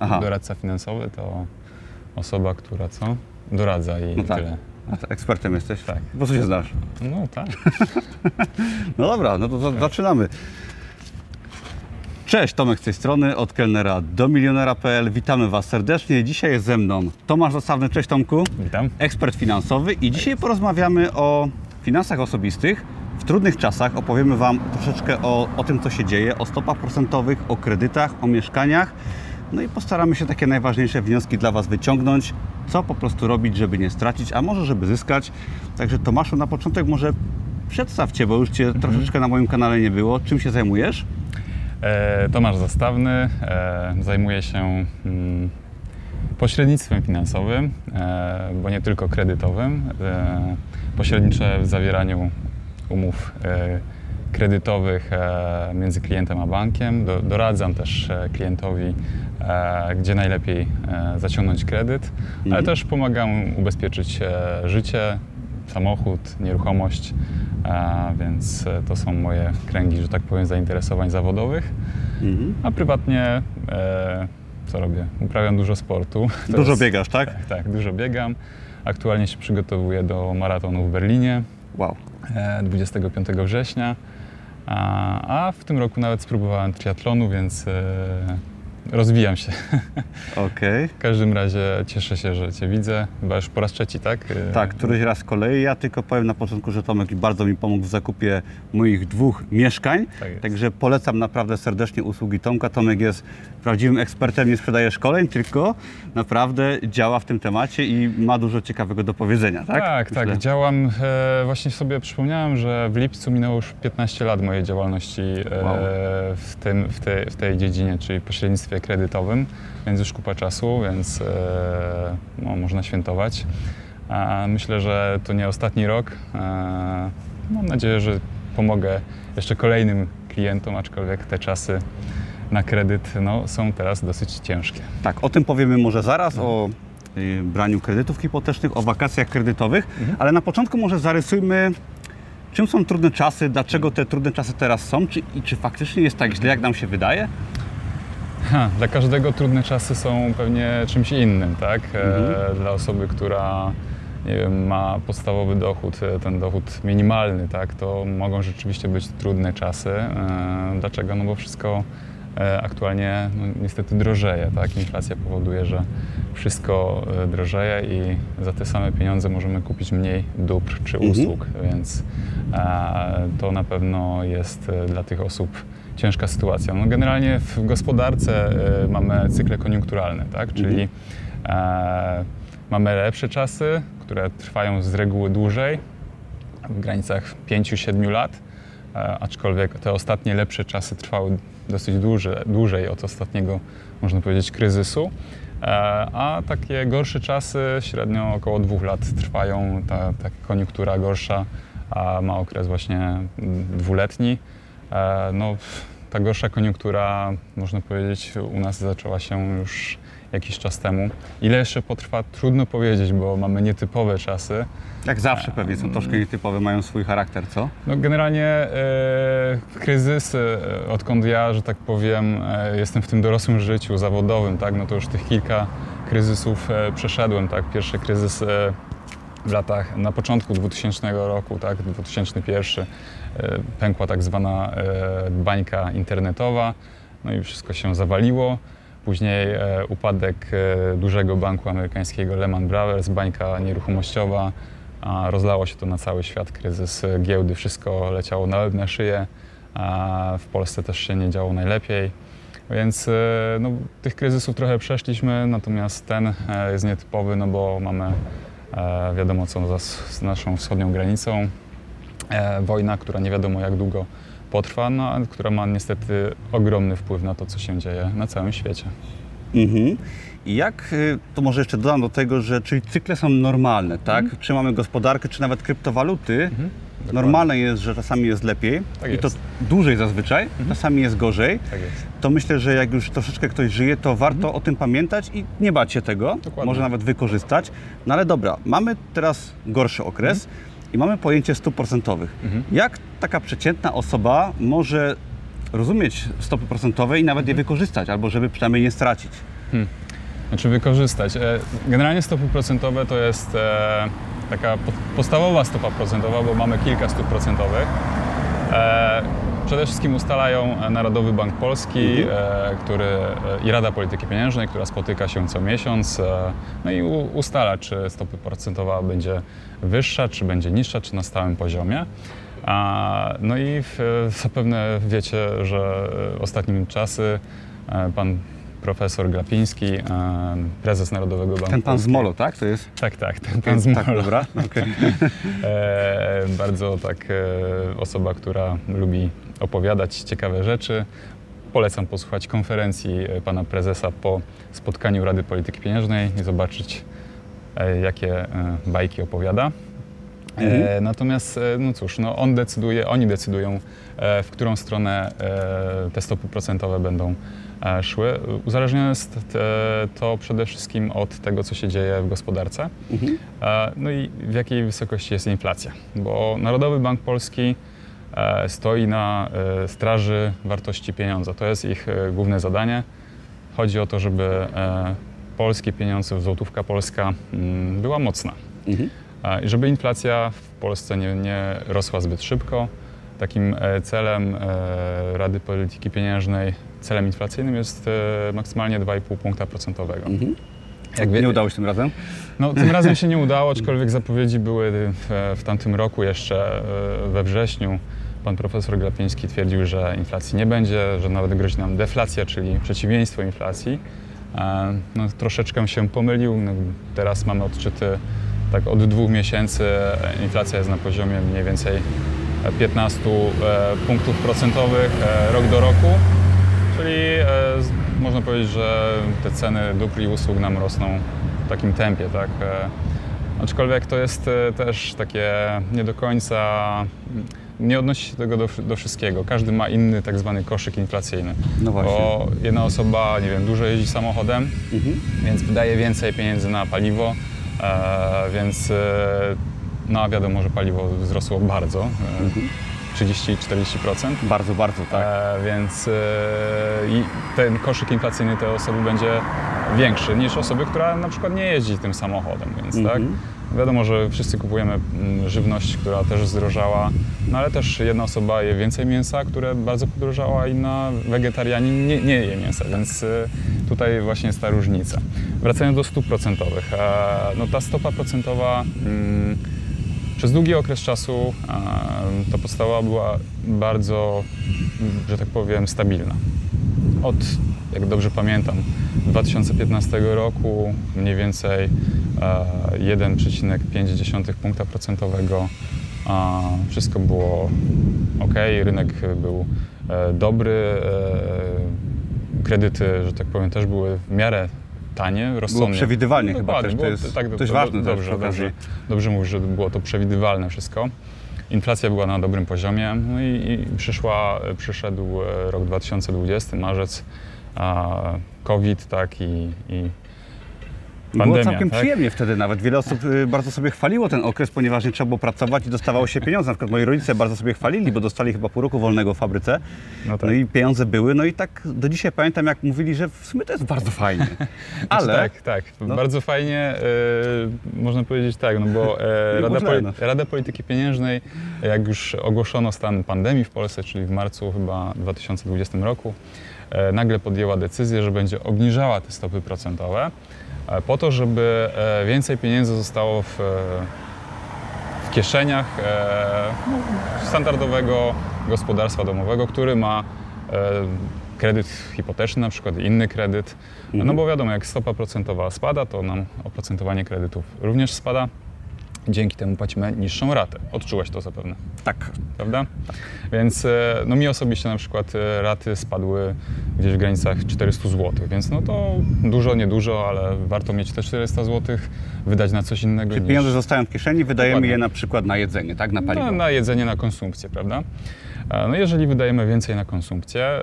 Aha. Doradca finansowy to osoba, która co? Doradza i No tak. tyle. A ekspertem jesteś? Tak. Po co się znasz? No tak. No dobra, no to za- zaczynamy. Cześć, Tomek z tej strony, od kelnera do milionera.pl. Witamy Was serdecznie. Dzisiaj jest ze mną Tomasz Zasawny. Cześć Tomku. Witam. ekspert finansowy i dzisiaj porozmawiamy o finansach osobistych. W trudnych czasach opowiemy Wam troszeczkę o, o tym, co się dzieje, o stopach procentowych, o kredytach, o mieszkaniach. No i postaramy się takie najważniejsze wnioski dla Was wyciągnąć, co po prostu robić, żeby nie stracić, a może żeby zyskać. Także Tomaszu, na początek może przedstawcie, bo już Cię troszeczkę na moim kanale nie było. Czym się zajmujesz? E, Tomasz Zastawny. E, zajmuję się mm, pośrednictwem finansowym, e, bo nie tylko kredytowym. E, pośredniczę w zawieraniu umów e, kredytowych e, między klientem a bankiem. Do, doradzam też e, klientowi, e, gdzie najlepiej zaciągnąć kredyt, ale Mhm. też pomagam ubezpieczyć życie, samochód, nieruchomość, więc to są moje kręgi, że tak powiem, zainteresowań zawodowych. Mhm. A prywatnie co robię? Uprawiam dużo sportu. To Dużo jest- biegasz, tak? Tak, tak, dużo biegam. Aktualnie się przygotowuję do maratonu w Berlinie Wow. e, 25 września. A, w tym roku nawet spróbowałem triatlonu, więc e, rozwijam się. Okej. W każdym razie cieszę się, że Cię widzę. Chyba już po raz trzeci, tak? Tak, któryś raz z kolei. Ja tylko powiem na początku, że Tomek bardzo mi pomógł w zakupie moich dwóch mieszkań. Tak. Także polecam naprawdę serdecznie usługi Tomka. Tomek jest prawdziwym ekspertem, nie sprzedaje szkoleń, tylko naprawdę działa w tym temacie i ma dużo ciekawego do powiedzenia, tak? Tak, tak, Myślę. działam. E, właśnie sobie przypomniałem, że w lipcu minęło już 15 lat mojej działalności e, Wow. w, tym, w, tej, w tej dziedzinie, czyli pośrednictwie kredytowym, więc już kupa czasu, więc e, no, można świętować. A myślę, że to nie ostatni rok. E, mam nadzieję, że pomogę jeszcze kolejnym klientom, aczkolwiek te czasy na kredyt no, są teraz dosyć ciężkie. Tak, o tym powiemy może zaraz, o y, braniu kredytów hipotecznych, o wakacjach kredytowych, Mhm. ale na początku może zarysujmy, czym są trudne czasy, dlaczego te trudne czasy teraz są czy, i czy faktycznie jest tak źle, jak nam się wydaje? Ha, dla każdego trudne czasy są pewnie czymś innym, tak? Mhm. E, dla osoby, która wiem, ma podstawowy dochód, e, ten dochód minimalny, tak, to mogą rzeczywiście być trudne czasy. E, dlaczego? No bo wszystko aktualnie no, niestety drożeje, tak? Inflacja powoduje, że wszystko drożeje i za te same pieniądze możemy kupić mniej dóbr czy Mhm. usług, więc e, to na pewno jest dla tych osób ciężka sytuacja. No generalnie w gospodarce e, mamy cykle koniunkturalne, tak? czyli e, mamy lepsze czasy, które trwają z reguły dłużej, w granicach 5-7 lat, e, aczkolwiek te ostatnie lepsze czasy trwały dosyć duże, dłużej od ostatniego, można powiedzieć, kryzysu. E, A takie gorsze czasy średnio około dwóch lat trwają. Ta, ta koniunktura gorsza a ma okres właśnie dwuletni. E, No, ta gorsza koniunktura, można powiedzieć, u nas zaczęła się już jakiś czas temu. Ile jeszcze potrwa, trudno powiedzieć, bo mamy nietypowe czasy. Jak zawsze pewnie są troszkę nietypowe, mają swój charakter, co? No generalnie e, kryzys, e, odkąd ja, że tak powiem, e, jestem w tym dorosłym życiu zawodowym, tak, no to już tych kilka kryzysów e, przeszedłem, tak. Pierwszy kryzys e, w latach, na początku 2000 roku, tak, 2001, e, pękła tak zwana e, bańka internetowa, no i wszystko się zawaliło. Później e, upadek e, dużego banku amerykańskiego Lehman Brothers, bańka nieruchomościowa, a rozlało się to na cały świat, kryzys e, giełdy, wszystko leciało na łeb, na szyję, a w Polsce też się nie działo najlepiej. Więc e, no, tych kryzysów trochę przeszliśmy, natomiast ten e, jest nietypowy, no bo mamy e, wiadomo co za, naszą wschodnią granicą. E, wojna, która nie wiadomo jak długo potrwa, no, a która ma niestety ogromny wpływ na to, co się dzieje na całym świecie. Mhm. I jak, y, to może jeszcze dodam do tego, że czyli cykle są normalne, tak? Mhm. Czy mamy gospodarkę, czy nawet kryptowaluty, normalne jest, że czasami jest lepiej Tak i to jest. Mhm. dłużej zazwyczaj, czasami jest gorzej. Tak jest. To myślę, że jak już troszeczkę ktoś żyje, to warto o tym pamiętać i nie bać się tego, Mhm. Dokładnie. może nawet wykorzystać. No ale dobra, mamy teraz gorszy okres i mamy pojęcie stóp procentowych. Mhm. Jak taka przeciętna osoba może rozumieć stopy procentowe i nawet je wykorzystać, albo żeby przynajmniej nie stracić? Znaczy wykorzystać. E, Generalnie stopy procentowe to jest e, taka po- podstawowa stopa procentowa, bo mamy kilka stóp procentowych. E, Przede wszystkim ustalają Narodowy Bank Polski, e, który, e, i Rada Polityki Pieniężnej, która spotyka się co miesiąc e, no i ustala, czy stopa procentowa będzie wyższa, czy będzie niższa, czy na stałym poziomie. No i zapewne wiecie, że ostatnimi czasy e, pan profesor Glapiński, e, prezes Narodowego Banku Ten pan z. Molo, tak? To jest? Tak, tak, ten pan z Molo. Tak, dobra. E, bardzo tak e, osoba, która lubi opowiadać ciekawe rzeczy. Polecam posłuchać konferencji e, pana prezesa po spotkaniu Rady Polityki Pieniężnej i zobaczyć, e, jakie e, bajki opowiada. E, natomiast, no cóż, no on decyduje, oni decydują, w którą stronę te stopy procentowe będą szły. Uzależnione jest to przede wszystkim od tego, co się dzieje w gospodarce. E, No i w jakiej wysokości jest inflacja, bo Narodowy Bank Polski stoi na e, straży wartości pieniądza. To jest ich e, główne zadanie. Chodzi o to, żeby e, polskie pieniądze, złotówka polska mm, była mocna. Mhm. E, I żeby inflacja w Polsce nie, nie rosła zbyt szybko, takim e, celem e, Rady Polityki Pieniężnej, celem inflacyjnym jest e, maksymalnie 2,5 punkta procentowego. Mhm. Jak Nie udało się tym razem? no, tym razem się nie udało, aczkolwiek zapowiedzi były w, w tamtym roku jeszcze e, we wrześniu. Pan profesor Glapiński twierdził, że inflacji nie będzie, że nawet grozi nam deflacja, czyli przeciwieństwo inflacji. E, No, troszeczkę się pomylił. No, teraz mamy odczyty tak od dwóch miesięcy. Inflacja jest na poziomie mniej więcej 15 e, punktów procentowych e, rok do roku. Czyli można powiedzieć, że te ceny dóbr i usług nam rosną w takim tempie, tak? Aczkolwiek to jest też takie nie do końca, nie odnosi się tego do, do wszystkiego. Każdy ma inny tak zwany koszyk inflacyjny. No właśnie. Bo jedna osoba, nie wiem, dużo jeździ samochodem, Mhm. więc wydaje więcej pieniędzy na paliwo, e, więc e, no a wiadomo, że paliwo wzrosło bardzo, e, 30-40%. Bardzo, bardzo, tak. E, więc e, ten koszyk inflacyjny tej osoby będzie większy niż osoby, która na przykład nie jeździ tym samochodem, więc tak. Mhm. Wiadomo, że wszyscy kupujemy mm, żywność, która też zdrożała, no ale też jedna osoba je więcej mięsa, które bardzo podrożało, a inna wegetarianin nie, nie je mięsa, więc e, tutaj właśnie jest ta różnica. Wracając do stóp procentowych, e, no ta stopa procentowa mm, przez długi okres czasu ta podstawa była bardzo, że tak powiem, stabilna. Od, jak dobrze pamiętam, 2015 roku mniej więcej e, 1,5 punkta procentowego. Wszystko było ok, rynek był e, dobry, e, kredyty, że tak powiem, też były w miarę tanie, rozsądne. przewidywalnie chyba Dokładnie, też, to było- jest tak, dość do- ważne Dobrze, dobrze, dobrze mówisz, że było to przewidywalne wszystko. Inflacja była na dobrym poziomie, no i, i przyszła, przyszedł e, rok 2020, marzec, COVID, tak, i, i Było pandemia, całkiem tak? przyjemnie wtedy nawet. Wiele osób y, bardzo sobie chwaliło ten okres, ponieważ nie trzeba było pracować i dostawało się pieniądze. Na przykład moi rodzice bardzo sobie chwalili, bo dostali chyba pół roku wolnego w fabryce. No tak. No i pieniądze były. No i tak do dzisiaj pamiętam, jak mówili, że w sumie to jest bardzo fajnie. Ale Znaczy, tak, tak. No. Bardzo fajnie, e, można powiedzieć tak, no bo e, Rada, Poli- no. Rada Polityki Pieniężnej, jak już ogłoszono stan pandemii w Polsce, czyli w marcu chyba 2020 roku, e, nagle podjęła decyzję, że będzie obniżała te stopy procentowe po to, żeby e, więcej pieniędzy zostało w, e, w kieszeniach e, no, standardowego gospodarstwa domowego, który ma kredyt hipoteczny, na przykład inny kredyt. No bo wiadomo, jak stopa procentowa spada, to nam oprocentowanie kredytów również spada. Dzięki temu płacimy niższą ratę. Odczułeś to zapewne, tak, prawda? Więc e, no mi osobiście na przykład e, raty spadły gdzieś w granicach 400 zł, więc no to dużo, niedużo, ale warto mieć te 400 zł, wydać na coś innego czyli niż... pieniądze zostają w kieszeni, wydajemy Dokładnie. je na przykład na jedzenie, tak? Na paliwo. Na, na jedzenie, na konsumpcję, prawda? E, No jeżeli wydajemy więcej na konsumpcję,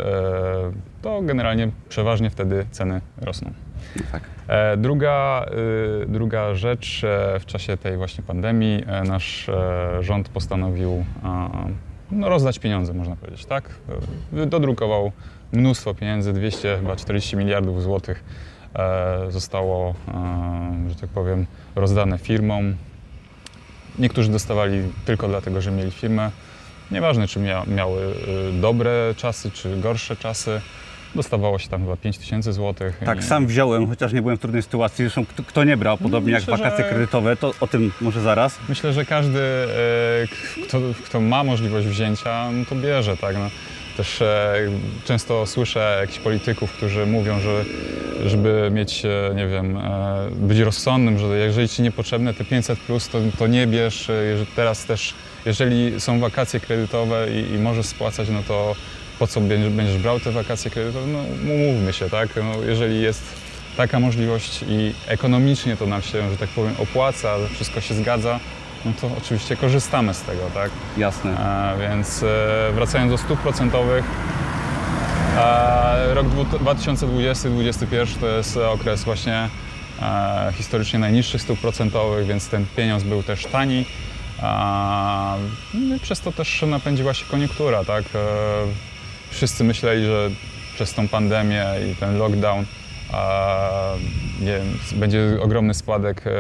to generalnie przeważnie wtedy ceny rosną. Tak. E, Druga, y, druga rzecz, e, w czasie tej właśnie pandemii e, nasz rząd postanowił no, rozdać pieniądze, można powiedzieć, tak? Dodrukował mnóstwo pieniędzy, 240 miliardów złotych zostało, że tak powiem, rozdane firmom. Niektórzy dostawali tylko dlatego, że mieli firmę. Nieważne, czy mia, miały y, dobre czasy, czy gorsze czasy. Dostawało się tam chyba 5 tysięcy złotych. Tak, i- sam wziąłem, chociaż nie byłem w trudnej sytuacji. Zresztą kto, kto nie brał, podobnie jak myślę, wakacje że- kredytowe, to o tym może zaraz. Myślę, że każdy, e, kto, kto ma możliwość wzięcia, no to bierze, tak. No. Też e, często słyszę jakichś polityków, którzy mówią, że żeby mieć, e, nie wiem, e, być rozsądnym, że jeżeli ci niepotrzebne te 500 plus, to, to nie bierz. E, jeżeli Teraz też, jeżeli są wakacje kredytowe i, i możesz spłacać, no to po co będziesz, brał te wakacje kredytowe? No umówmy się, tak. No, jeżeli jest taka możliwość i ekonomicznie to nam się, że tak powiem, opłaca, wszystko się zgadza, no to oczywiście korzystamy z tego, tak? Jasne. E, więc e, wracając do stóp procentowych, e, rok dwu- 2020-2021 to jest okres właśnie e, historycznie najniższych stóp procentowych, więc ten pieniądz był też tani. A, no przez to też napędziła się koniunktura, tak? Wszyscy myśleli, że przez tą pandemię i ten lockdown a, nie będzie ogromny spadek e,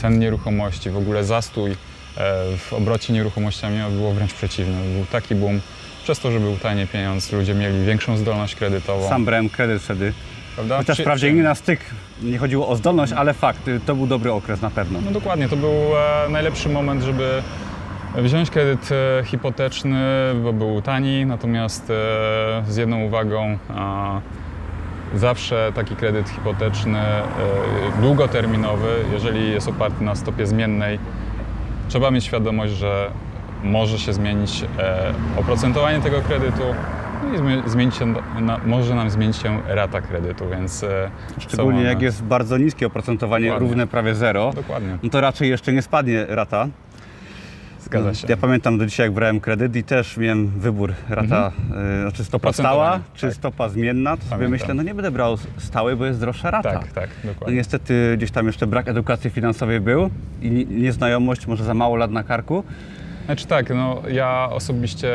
cen nieruchomości, w ogóle zastój e, w obrocie nieruchomościami, było wręcz przeciwnie. Był taki boom. Przez to, że był tani pieniądz, ludzie mieli większą zdolność kredytową. Sam brałem kredyt wtedy. prawda? Chociaż Przy- wprawdzie nie na styk, nie chodziło o zdolność, ale fakt, to był dobry okres na pewno. No dokładnie, to był e, najlepszy moment, żeby wziąć kredyt e, hipoteczny, bo był tani, natomiast e, z jedną uwagą, zawsze taki kredyt hipoteczny, e, długoterminowy, jeżeli jest oparty na stopie zmiennej, trzeba mieć świadomość, że może się zmienić oprocentowanie tego kredytu, i zmie- zmienić się, może nam zmienić się rata kredytu, więc Szczególnie jak jest bardzo niskie oprocentowanie, Dokładnie. równe prawie zero, Dokładnie, no to raczej jeszcze nie spadnie rata. Zgadza się. Ja pamiętam do dzisiaj, jak brałem kredyt i też miałem wybór rata, y, znaczy stopa stała, Oprocentowanie, czy tak. stopa zmienna. To sobie Pamiętam. myślę, no nie będę brał stałej, bo jest droższa rata. Tak, tak, No dokładnie. niestety gdzieś tam jeszcze brak edukacji finansowej był i ni- nieznajomość, może za mało lat na karku. Znaczy tak, no ja osobiście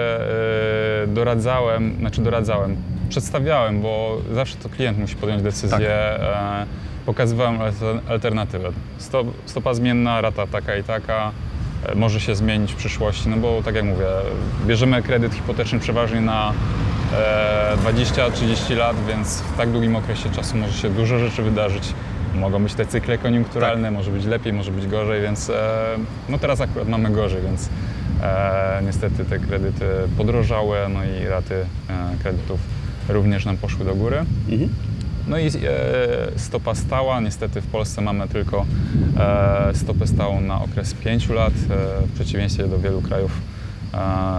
e, doradzałem, znaczy doradzałem, przedstawiałem, bo zawsze to klient musi podjąć decyzję, Tak. e, pokazywałem alter- alternatywę. Stop, stopa zmienna, rata taka i taka, e, może się zmienić w przyszłości, no bo tak jak mówię, bierzemy kredyt hipoteczny przeważnie na e, 20-30 lat, więc w tak długim okresie czasu może się dużo rzeczy wydarzyć. Mogą być te cykle koniunkturalne, Tak. może być lepiej, może być gorzej, więc e, no teraz akurat mamy gorzej, więc e, niestety te kredyty podrożały, no i raty e, kredytów również nam poszły do góry. Mhm. No i e, stopa stała, niestety w Polsce mamy tylko e, stopę stałą na okres 5 lat, e, w przeciwieństwie do wielu krajów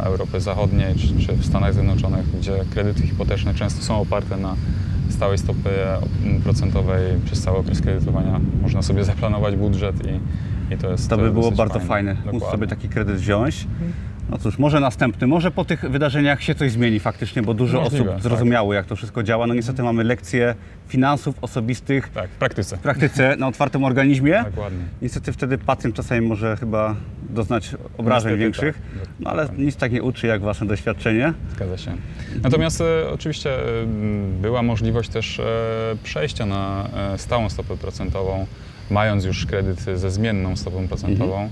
Europy Zachodniej czy, czy w Stanach Zjednoczonych, gdzie kredyty hipoteczne często są oparte na stałej stopy procentowej przez cały okres kredytowania. Można sobie zaplanować budżet i, i to jest To by było bardzo fajne, móc Dokładnie. sobie taki kredyt wziąć. No cóż, może następny, może po tych wydarzeniach się coś zmieni faktycznie, bo dużo Możliwe, osób tak. zrozumiało, jak to wszystko działa. No niestety mamy lekcje finansów osobistych Tak, w praktyce. w praktyce na otwartym organizmie. Dokładnie. Niestety wtedy pacjent czasami może chyba doznać obrażeń Niestety większych, tak. no ale nic tak nie uczy jak wasze doświadczenie. Zgadza się. Natomiast e, oczywiście e, była możliwość też e, przejścia na e, stałą stopę procentową, mając już kredyt ze zmienną stopą procentową.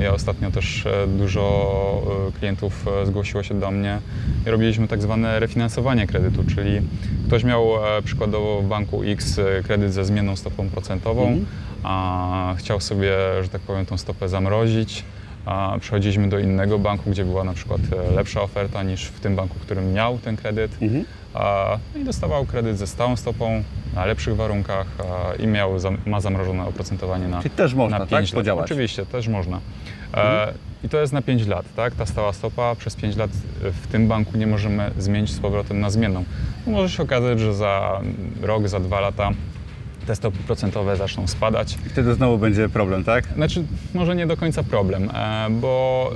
Ja ostatnio też e, dużo e, klientów e, zgłosiło się do mnie i robiliśmy tak zwane refinansowanie kredytu, czyli ktoś miał przykładowo w banku X kredyt ze zmienną stopą procentową, Mhm. a chciał sobie, że tak powiem, tą stopę zamrozić. A przechodziliśmy do innego banku, gdzie była na przykład lepsza oferta niż w tym banku, którym miał ten kredyt. Mhm. No i dostawał kredyt ze stałą stopą, na lepszych warunkach i miał, ma zamrożone oprocentowanie na, Czyli też można, na tak, 5 lat. podziałać. Oczywiście, też można. E, I to jest na 5 lat, tak? Ta stała stopa przez 5 lat e, w tym banku nie możemy zmienić z powrotem na zmienną. No, może się okazać, że za rok, za dwa lata te stopy procentowe zaczną spadać. I wtedy znowu będzie problem, tak? Znaczy, może nie do końca problem, e, bo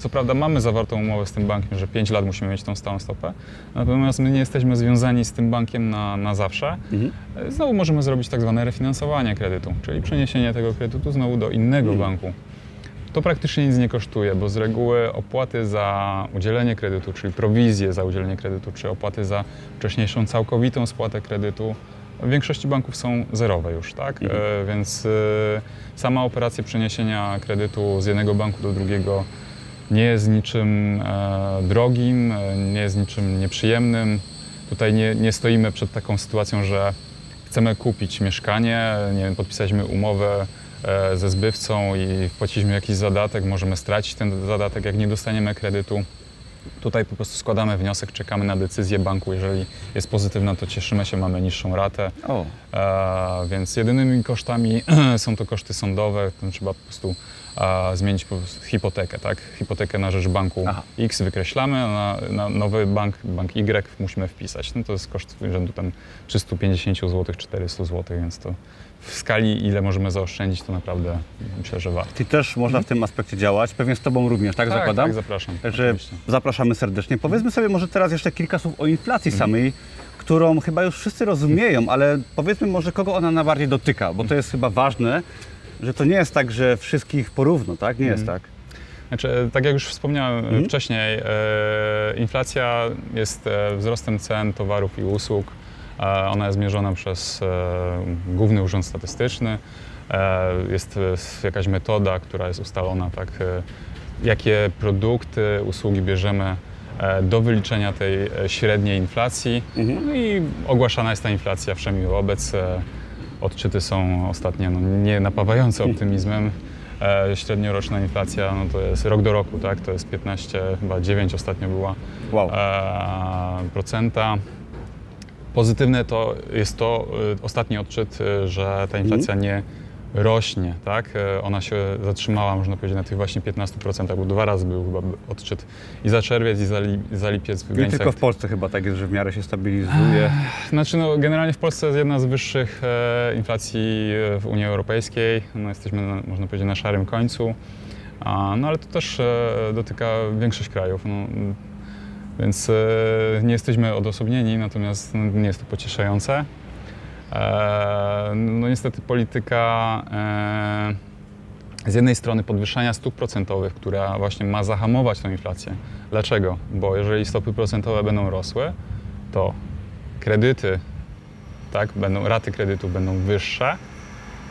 co prawda mamy zawartą umowę z tym bankiem, że 5 lat musimy mieć tą stałą stopę, natomiast my nie jesteśmy związani z tym bankiem na, na zawsze. Mhm. Znowu możemy zrobić tak zwane refinansowanie kredytu, czyli przeniesienie tego kredytu znowu do innego Mhm. banku. To praktycznie nic nie kosztuje, bo z reguły opłaty za udzielenie kredytu, czyli prowizje za udzielenie kredytu, czy opłaty za wcześniejszą całkowitą spłatę kredytu w większości banków są zerowe już, tak? Mhm. E, Więc e, sama operacja przeniesienia kredytu z jednego banku do drugiego nie jest niczym e, drogim, e, nie jest niczym nieprzyjemnym. Tutaj nie, nie stoimy przed taką sytuacją, że chcemy kupić mieszkanie, nie wiem, podpisaliśmy umowę e, ze zbywcą i wpłaciliśmy jakiś zadatek, możemy stracić ten zadatek, jak nie dostaniemy kredytu. Tutaj po prostu składamy wniosek, czekamy na decyzję banku. Jeżeli jest pozytywna, to cieszymy się, mamy niższą ratę. E, więc jedynymi kosztami są to koszty sądowe, to trzeba po prostu e, zmienić hipotekę, tak? Hipotekę na rzecz banku Aha. X wykreślamy, a na, na nowy bank, bank Y musimy wpisać. No to jest koszt rzędu tam 350 zł, 400 zł, więc to w skali ile możemy zaoszczędzić, to naprawdę myślę, że warto. Ty też można w tym aspekcie działać, pewnie z Tobą również, tak, zakładam? Tak, zapraszam. Także zapraszamy serdecznie. Powiedzmy sobie może teraz jeszcze kilka słów o inflacji samej, którą chyba już wszyscy rozumieją, ale powiedzmy może kogo ona najbardziej dotyka, bo to jest chyba ważne, że to nie jest tak, że wszystkich porówno, tak? Nie jest tak. Znaczy, tak jak już wspomniałem Mhm. wcześniej, e, inflacja jest e, wzrostem cen towarów i usług. E, ona jest mierzona przez e, Główny Urząd Statystyczny. E, jest e, jakaś metoda, która jest ustalona, tak, e, jakie produkty, usługi bierzemy e, do wyliczenia tej e, średniej inflacji. Mhm. No i ogłaszana jest ta inflacja wszemi wobec. Odczyty są ostatnio no, nie napawające optymizmem. E, średnioroczna inflacja no, to jest rok do roku, tak? To jest 15, chyba 9 ostatnio była Wow. e, procenta. Pozytywne to jest to e, ostatni odczyt, e, że ta inflacja nie rośnie, tak? E, Ona się zatrzymała, można powiedzieć, na tych właśnie 15%, bo dwa razy był chyba odczyt i za czerwiec, i za, li, za lipiec w granicach tylko w Polsce chyba tak jest, że w miarę się stabilizuje. znaczy, no, generalnie w Polsce jest jedna z wyższych e, inflacji e, w Unii Europejskiej. No, jesteśmy, na, można powiedzieć, na szarym końcu. A, no ale to też e, dotyka większość krajów. No, więc e, nie jesteśmy odosobnieni, natomiast no, nie jest to pocieszające. E, no niestety polityka e, z jednej strony podwyższania stóp procentowych, która właśnie ma zahamować tą inflację. Dlaczego? Bo jeżeli stopy procentowe będą rosły, to kredyty, tak, będą, raty kredytów będą wyższe,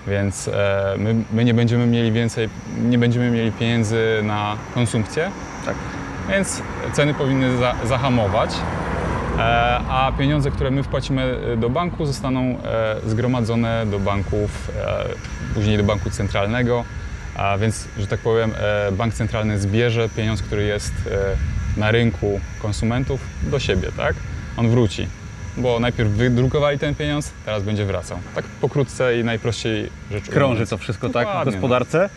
więc e, my, my nie będziemy mieli więcej, nie będziemy mieli pieniędzy na konsumpcję, Tak. więc ceny powinny za, zahamować, a pieniądze, które my wpłacimy e, do banku, zostaną e, zgromadzone do banków, e, później do banku centralnego, a więc, że tak powiem, e, bank centralny zbierze pieniądz, który jest e, na rynku konsumentów do siebie, tak? On wróci, bo najpierw wydrukowali ten pieniądz, teraz będzie wracał. Tak pokrótce i najprościej rzecz Krąży to wszystko tak w Dokładnie, no. gospodarce.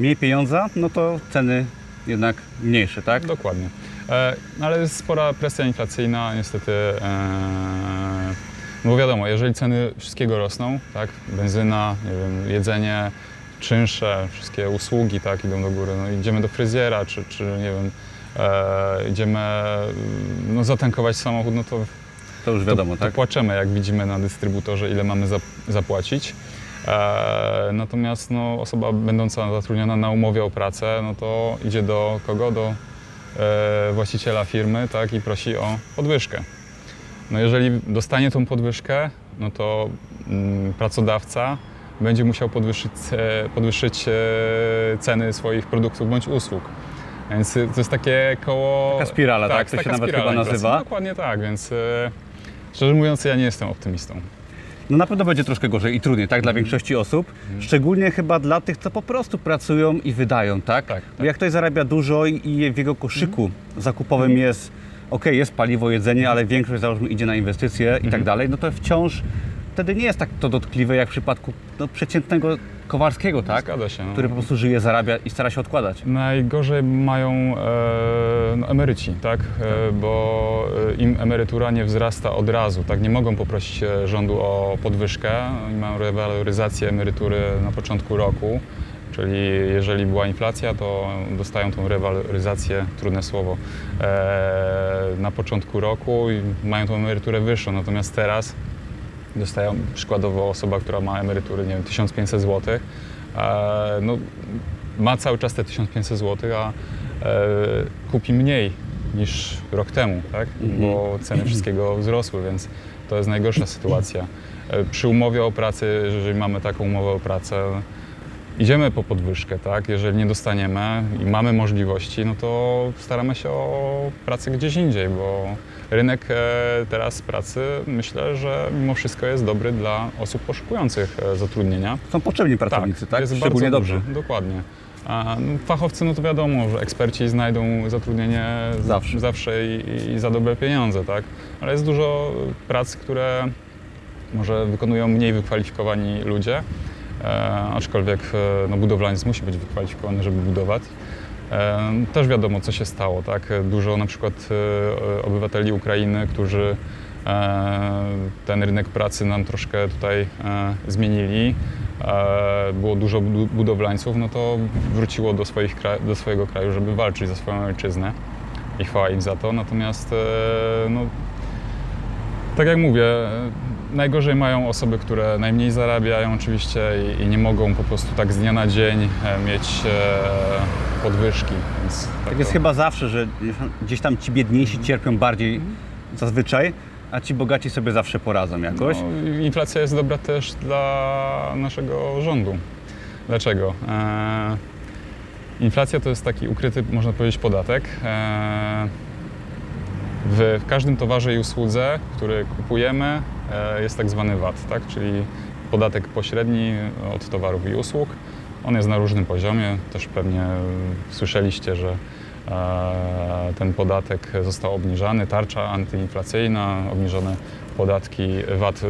Mniej pieniądza, no to ceny jednak mniejsze, tak? Dokładnie. E, no ale jest spora presja inflacyjna, niestety. E, no bo wiadomo, jeżeli ceny wszystkiego rosną, tak, benzyna, nie wiem, jedzenie, czynsze, wszystkie usługi, tak, idą do góry. No, idziemy do fryzjera, czy, czy nie wiem, e, idziemy no, zatankować samochód, no to To już wiadomo, to, tak? to płaczemy, jak widzimy na dystrybutorze, ile mamy zap- zapłacić. E, natomiast no, osoba będąca zatrudniona na umowie o pracę, no to idzie do kogo? Do właściciela firmy tak, i prosi o podwyżkę. No jeżeli dostanie tą podwyżkę, no to mm, pracodawca będzie musiał podwyższyć, podwyższyć e, ceny swoich produktów bądź usług. Więc e, to jest takie koło... Taka spirala, tak? To taka się nawet chyba nazywa. Dokładnie tak, więc e, szczerze mówiąc ja nie jestem optymistą. No na pewno będzie troszkę gorzej i trudniej, tak, dla Mhm. większości osób. Szczególnie chyba dla tych, co po prostu pracują i wydają, tak? Tak, Bo jak ktoś zarabia dużo i w jego koszyku Mhm. zakupowym jest, ok, jest paliwo, jedzenie, ale większość załóżmy idzie na inwestycje i Mhm. tak dalej, no to wciąż wtedy nie jest tak to dotkliwe jak w przypadku no, przeciętnego Kowalskiego, tak? Zgadza się. no. Który po prostu żyje, zarabia i stara się odkładać. Najgorzej mają e, no, emeryci, tak? E, bo e, im emerytura nie wzrasta od razu, tak? Nie mogą poprosić e, rządu o podwyżkę. Oni mają rewaloryzację emerytury na początku roku, czyli jeżeli była inflacja, to dostają tą rewaloryzację, trudne słowo, e, na początku roku i mają tą emeryturę wyższą. Natomiast teraz dostają przykładowo osoba, która ma emerytury, nie wiem, 1500 zł, e, no, ma cały czas te 1500 zł, a e, kupi mniej niż rok temu, tak? bo ceny wszystkiego wzrosły, więc to jest najgorsza sytuacja. e, przy umowie o pracę, jeżeli mamy taką umowę o pracę, idziemy po podwyżkę, tak? Jeżeli nie dostaniemy i mamy możliwości, no to staramy się o pracę gdzieś indziej, bo rynek e, teraz pracy myślę, że mimo wszystko jest dobry dla osób poszukujących e, zatrudnienia. Są potrzebni pracownicy, tak? jest Szczególnie bardzo dobrze. duży, Dokładnie. A no, fachowcy, no to wiadomo, że eksperci znajdą zatrudnienie Zawsze. zawsze i, i za dobre pieniądze, tak? Ale jest dużo prac, które może wykonują mniej wykwalifikowani ludzie, aczkolwiek e, no, budowlaniec musi być wykwalifikowany, żeby budować. E, też wiadomo, co się stało, tak? Dużo na przykład e, obywateli Ukrainy, którzy e, ten rynek pracy nam troszkę tutaj e, zmienili. E, było dużo budowlańców, no to wróciło do, swoich do swojego kraju, żeby walczyć za swoją ojczyznę i chwała im za to. Natomiast e, no, tak jak mówię, e, najgorzej mają osoby, które najmniej zarabiają oczywiście i, i nie mogą po prostu tak z dnia na dzień e, mieć e, podwyżki. Więc Tak jest to- chyba zawsze, że gdzieś tam ci biedniejsi cierpią bardziej zazwyczaj, a ci bogaci sobie zawsze poradzą jakoś. No, inflacja jest dobra też dla naszego rządu. Dlaczego? E, inflacja to jest taki ukryty, można powiedzieć, podatek. E, w, każdym towarze i usłudze, który kupujemy, jest tak zwany VAT, tak? czyli podatek pośredni od towarów i usług. On jest na różnym poziomie. Też pewnie e, słyszeliście, że e, ten podatek został obniżany, tarcza antyinflacyjna, obniżone podatki VAT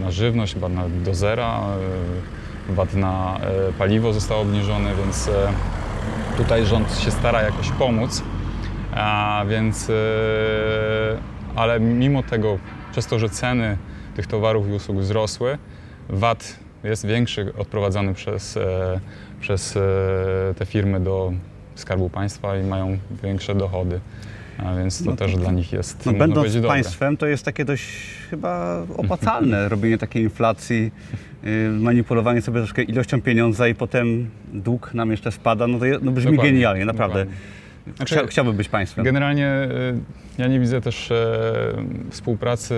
na żywność chyba do zera, e, VAT na e, paliwo został obniżony, więc e, tutaj rząd się stara jakoś pomóc. A więc, e, ale mimo tego, przez to, że ceny tych towarów i usług wzrosły, VAT jest większy odprowadzany przez, e, przez e, te firmy do Skarbu Państwa i mają większe dochody. A więc to No też dla nich jest, No, będąc państwem, to jest takie dość chyba opłacalne robienie takiej inflacji, yy, manipulowanie sobie troszkę ilością pieniądza i potem dług nam jeszcze spada. No to no brzmi Dokładnie, genialnie, naprawdę. dokładnie. Znaczy, Chcia, chciałbym być państwem. Generalnie y, ja nie widzę też e, współpracy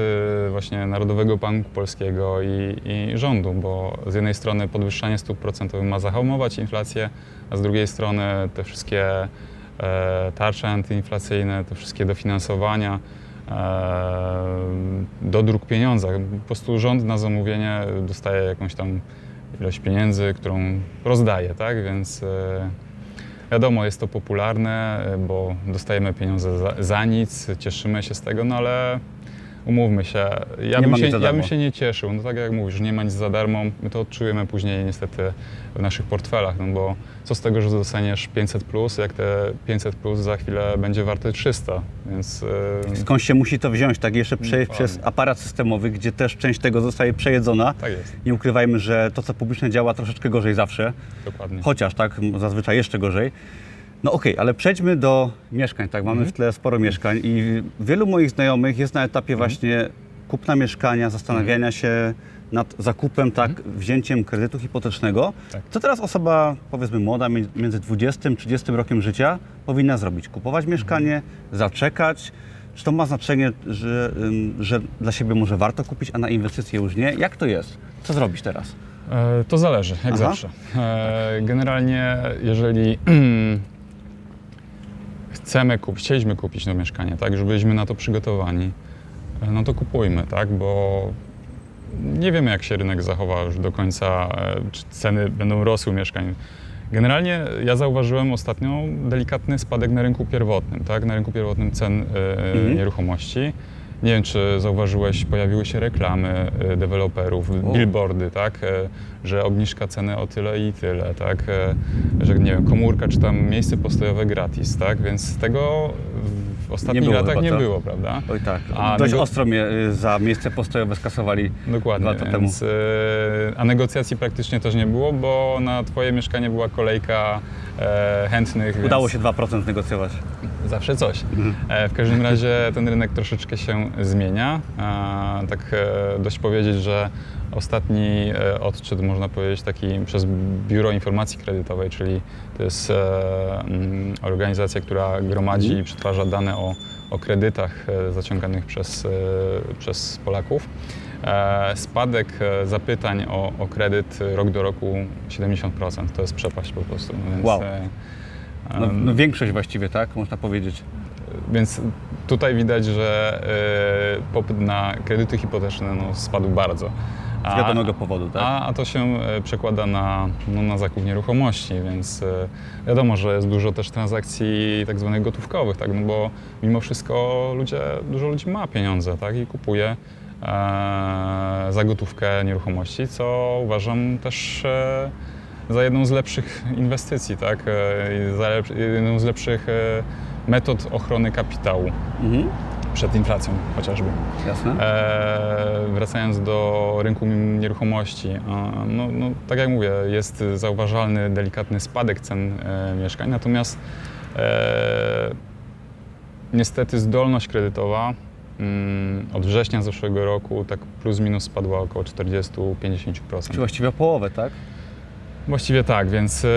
właśnie Narodowego Banku Polskiego i, i rządu, bo z jednej strony podwyższanie stóp procentowych ma zahamować inflację, a z drugiej strony te wszystkie e, tarcze antyinflacyjne, te wszystkie dofinansowania, e, dodruk pieniądza. Po prostu rząd na zamówienie dostaje jakąś tam ilość pieniędzy, którą rozdaje, tak? Więc e, Wiadomo, jest to popularne, bo dostajemy pieniądze za, za nic, cieszymy się z tego, no ale umówmy się, ja, bym się, ja bym się nie cieszył. No tak jak mówisz, nie ma nic za darmo, my to odczujemy później niestety w naszych portfelach, no bo co z tego, że dostaniesz 500 plus, jak te 500 plus za chwilę będzie warte 300, więc e, Skąd się musi to wziąć, tak jeszcze przejść przez aparat systemowy, gdzie też część tego zostaje przejedzona. tak jest, Nie ukrywajmy, że to, co publiczne działa troszeczkę gorzej zawsze, dokładnie. chociaż tak, zazwyczaj jeszcze gorzej. No okej, ale przejdźmy do mieszkań, tak, mamy w tle sporo mieszkań i wielu moich znajomych jest na etapie właśnie kupna mieszkania, zastanawiania się nad zakupem, tak, wzięciem kredytu hipotecznego. Tak. Co teraz osoba, powiedzmy młoda, mi- między 20 a 30 rokiem życia powinna zrobić? Kupować mieszkanie, zaczekać? Czy to ma znaczenie, że, że dla siebie może warto kupić, a na inwestycje już nie? Jak to jest? Co zrobić teraz? E, To zależy, jak Aha. zawsze. E, Generalnie, jeżeli chcemy kupić, chcieliśmy kupić to mieszkanie, tak, że byliśmy na to przygotowani, e, no to kupujmy, tak, bo nie wiemy, jak się rynek zachowa już do końca, e, czy ceny będą rosły mieszkań. Generalnie ja zauważyłem ostatnio delikatny spadek na rynku pierwotnym, tak, na rynku pierwotnym cen e, Mhm. nieruchomości. Nie wiem, czy zauważyłeś, pojawiły się reklamy e, deweloperów, O. billboardy, tak, e, że obniżka ceny o tyle i tyle, tak, e, że nie wiem, komórka czy tam miejsce postojowe gratis, tak, więc tego w ostatnich było latach nie co? było, prawda? Oj tak, A dość nego- ostro mnie y, za miejsce postojowe skasowali Dokładnie, dwa lata więc, e, a negocjacji praktycznie też nie było, bo na Twoje mieszkanie była kolejka e, chętnych. Udało więc się 2% negocjować. Zawsze coś. E, w każdym razie ten rynek troszeczkę się zmienia. A, tak e, dość powiedzieć, że ostatni e, odczyt, można powiedzieć, taki przez Biuro Informacji Kredytowej, czyli to jest e, mm, organizacja, która gromadzi i przetwarza dane o, o kredytach e, zaciąganych przez, przez Polaków. Spadek zapytań o, o kredyt rok do roku 70%. To jest przepaść po prostu. No Więc, Wow. No, no większość właściwie, tak? Można powiedzieć. Więc tutaj widać, że e, popyt na kredyty hipoteczne no, spadł bardzo. Z wiadomego powodu, tak? A, a to się e, przekłada na, no, na zakup nieruchomości, więc e, wiadomo, że jest dużo też transakcji tak zwanych gotówkowych, tak? no bo mimo wszystko ludzie, dużo ludzi ma pieniądze tak? i kupuje e, za gotówkę nieruchomości, co uważam też e, za jedną z lepszych inwestycji, tak? E, i za jedną z lepszych e, metod ochrony kapitału Mhm. przed inflacją chociażby. Jasne. E, wracając do rynku nieruchomości, no, no, tak jak mówię, jest zauważalny delikatny spadek cen e, mieszkań, natomiast e, niestety zdolność kredytowa mm, od września zeszłego roku tak plus minus spadła około 40-50%. Czy właściwie o połowę, tak? Właściwie tak, więc e,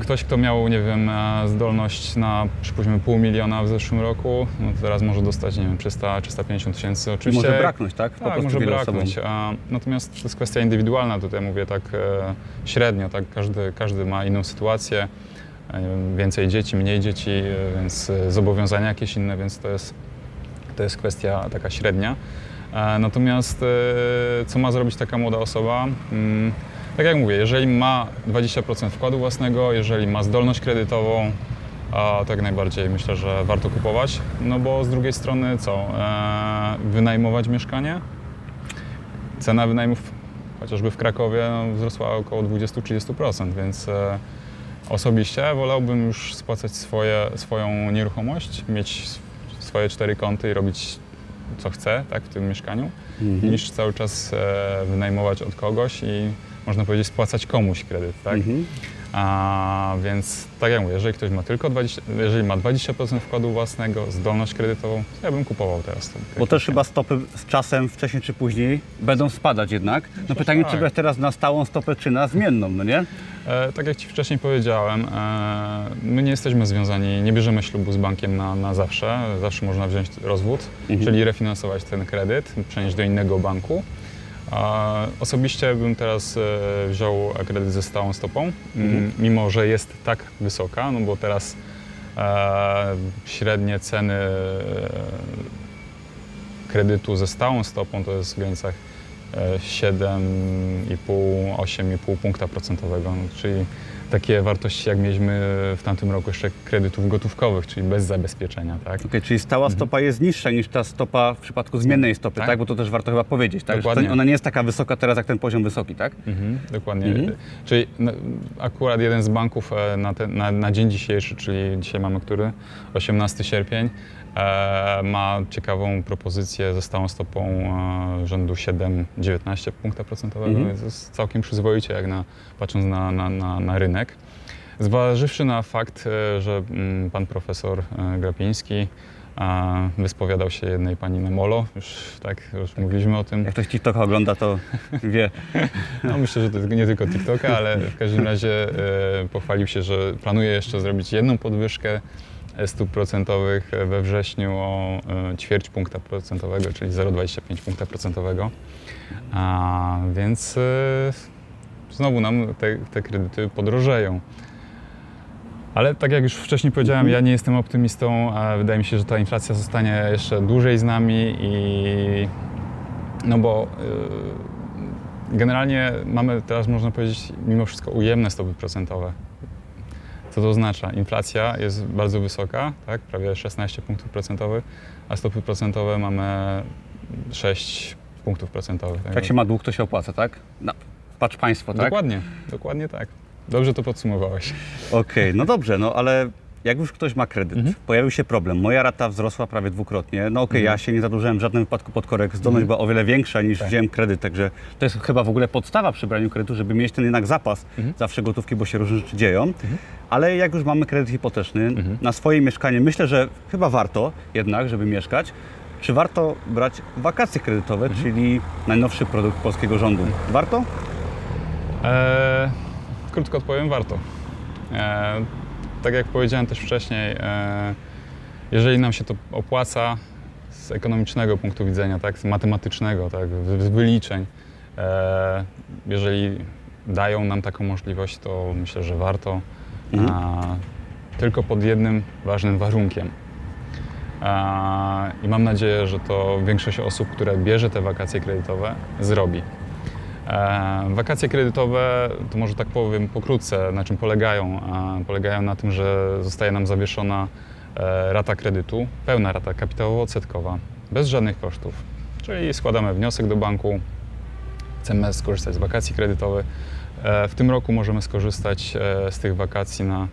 ktoś, kto miał, nie wiem, e, zdolność na przypuśćmy pół miliona w zeszłym roku, no teraz może dostać, nie wiem, 300, 350 tysięcy. Czy Oczywiście może braknąć, tak? Po tak, może braknąć. A, natomiast to jest kwestia indywidualna, tutaj mówię tak e, średnio, tak? Każdy, każdy ma inną sytuację, e, więcej dzieci, mniej dzieci, e, więc e, zobowiązania jakieś inne, więc to jest, to jest kwestia taka średnia. E, natomiast e, co ma zrobić taka młoda osoba? Mm, tak jak mówię, jeżeli ma 20% wkładu własnego, jeżeli ma zdolność kredytową, a tak najbardziej myślę, że warto kupować. No bo z drugiej strony co? E, wynajmować mieszkanie? Cena wynajmów chociażby w Krakowie no, wzrosła około 20-30%, więc e, osobiście wolałbym już spłacać swoje, swoją nieruchomość, mieć sw- swoje cztery kąty i robić co chcę tak, w tym mieszkaniu, Mhm. niż cały czas e, wynajmować od kogoś i można powiedzieć spłacać komuś kredyt. Tak? Mhm. A więc tak jak mówię, jeżeli ktoś ma tylko 20, jeżeli ma 20% wkładu własnego, zdolność kredytową, to ja bym kupował teraz. to- Bo też chyba stopy z czasem, wcześniej czy później, będą spadać jednak. No pytanie, że czy tak. brać teraz na stałą stopę, czy na zmienną, no nie? E, tak jak Ci wcześniej powiedziałem, e, my nie jesteśmy związani, nie bierzemy ślubu z bankiem na, na zawsze. Zawsze można wziąć rozwód, Mhm. czyli refinansować ten kredyt, przenieść do innego banku. A osobiście bym teraz e, wziął kredyt ze stałą stopą, Mhm. mimo że jest tak wysoka, no bo teraz e, średnie ceny e, kredytu ze stałą stopą to jest w granicach e, 7,5-8,5 punkta procentowego, no, czyli takie wartości jak mieliśmy w tamtym roku jeszcze kredytów gotówkowych, czyli bez zabezpieczenia, tak? Okej, czyli stała stopa jest niższa niż ta stopa w przypadku zmiennej stopy, tak? Tak. Bo to też warto chyba powiedzieć, tak? Dokładnie. ona nie jest taka wysoka teraz jak ten poziom wysoki, tak? Mhm, dokładnie. Mhm. Czyli no, akurat jeden z banków e, na, ten, na, na dzień dzisiejszy, czyli dzisiaj mamy który? 18 sierpień, ma ciekawą propozycję ze stałą stopą e, rzędu 7,19 punkta procentowego, Mhm. więc jest całkiem przyzwoicie, jak na, patrząc na, na, na, na rynek. Zważywszy na fakt, e, że mm, pan profesor e, Grapiński e, wyspowiadał się jednej pani na molo, już tak, już mówiliśmy o tym. Jak ktoś TikToka ogląda, to wie. No myślę, że to nie tylko TikToka, ale w każdym razie e, pochwalił się, że planuje jeszcze zrobić jedną podwyżkę e, stóp procentowych we wrześniu o e, ćwierć punkta procentowego, czyli 0,25 punkta procentowego. A, więc e, znowu nam te, te kredyty podrożeją. Ale tak jak już wcześniej powiedziałem, ja nie jestem optymistą, wydaje mi się, że ta inflacja zostanie jeszcze dłużej z nami i no bo y, generalnie mamy teraz można powiedzieć mimo wszystko ujemne stopy procentowe. Co to oznacza? Inflacja jest bardzo wysoka, tak? prawie 16 punktów procentowych, a stopy procentowe mamy 6 punktów procentowych. Jak się ma dług, to się opłaca, tak? No, patrz państwo, tak? Dokładnie, dokładnie tak. Dobrze to podsumowałeś. Okej, no dobrze, no ale jak już ktoś ma kredyt, Mhm. pojawił się problem, moja rata wzrosła prawie dwukrotnie, no okej, ja się nie zadłużyłem w żadnym wypadku pod korek, zdolność Mhm. była o wiele większa niż Tak. wziąłem kredyt, także to jest chyba w ogóle podstawa przy braniu kredytu, żeby mieć ten jednak zapas Mhm. zawsze gotówki, bo się różne rzeczy dzieją, ale jak już mamy kredyt hipoteczny Mhm. na swoje mieszkanie, myślę, że chyba warto jednak, żeby mieszkać, czy warto brać wakacje kredytowe, Mhm. czyli najnowszy produkt polskiego rządu? Warto? E, krótko odpowiem, warto. E, tak jak powiedziałem też wcześniej, e, jeżeli nam się to opłaca z ekonomicznego punktu widzenia, tak, z matematycznego, tak, z wyliczeń, e, jeżeli dają nam taką możliwość, to myślę, że warto. Mhm. A, tylko pod jednym ważnym warunkiem. A, I mam nadzieję, że to większość osób, które bierze te wakacje kredytowe, zrobi. E, Wakacje kredytowe, to może tak powiem pokrótce, na czym polegają? A, Polegają na tym, że zostaje nam zawieszona e, rata kredytu, pełna rata kapitałowo-odsetkowa, bez żadnych kosztów. Czyli składamy wniosek do banku, chcemy skorzystać z wakacji kredytowych. E, W tym roku możemy skorzystać e, z tych wakacji na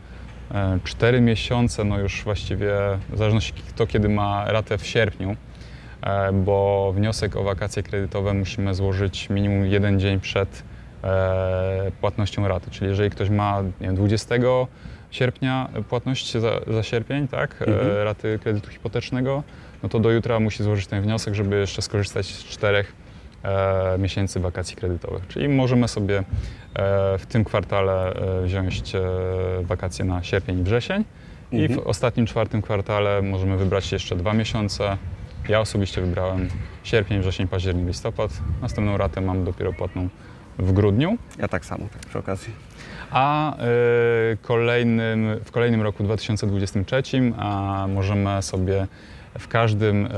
4 miesiące, no już właściwie w zależności kto kiedy ma ratę w sierpniu, e, bo wniosek o wakacje kredytowe musimy złożyć minimum jeden dzień przed e, płatnością raty. Czyli jeżeli ktoś ma nie wiem, 20 sierpnia płatność za, za sierpień, tak, e, Mhm. raty kredytu hipotecznego, no to do jutra musi złożyć ten wniosek, żeby jeszcze skorzystać z czterech e, miesięcy wakacji kredytowych. Czyli możemy sobie e, w tym kwartale e, wziąć e, wakacje na sierpień i wrzesień i w Mhm. ostatnim czwartym kwartale możemy wybrać jeszcze dwa miesiące. Ja osobiście wybrałem sierpień, wrzesień, październik, listopad. Następną ratę mam dopiero płatną w grudniu. Ja tak samo, tak przy okazji. A y, kolejnym, w kolejnym roku 2023 a możemy sobie w każdym e,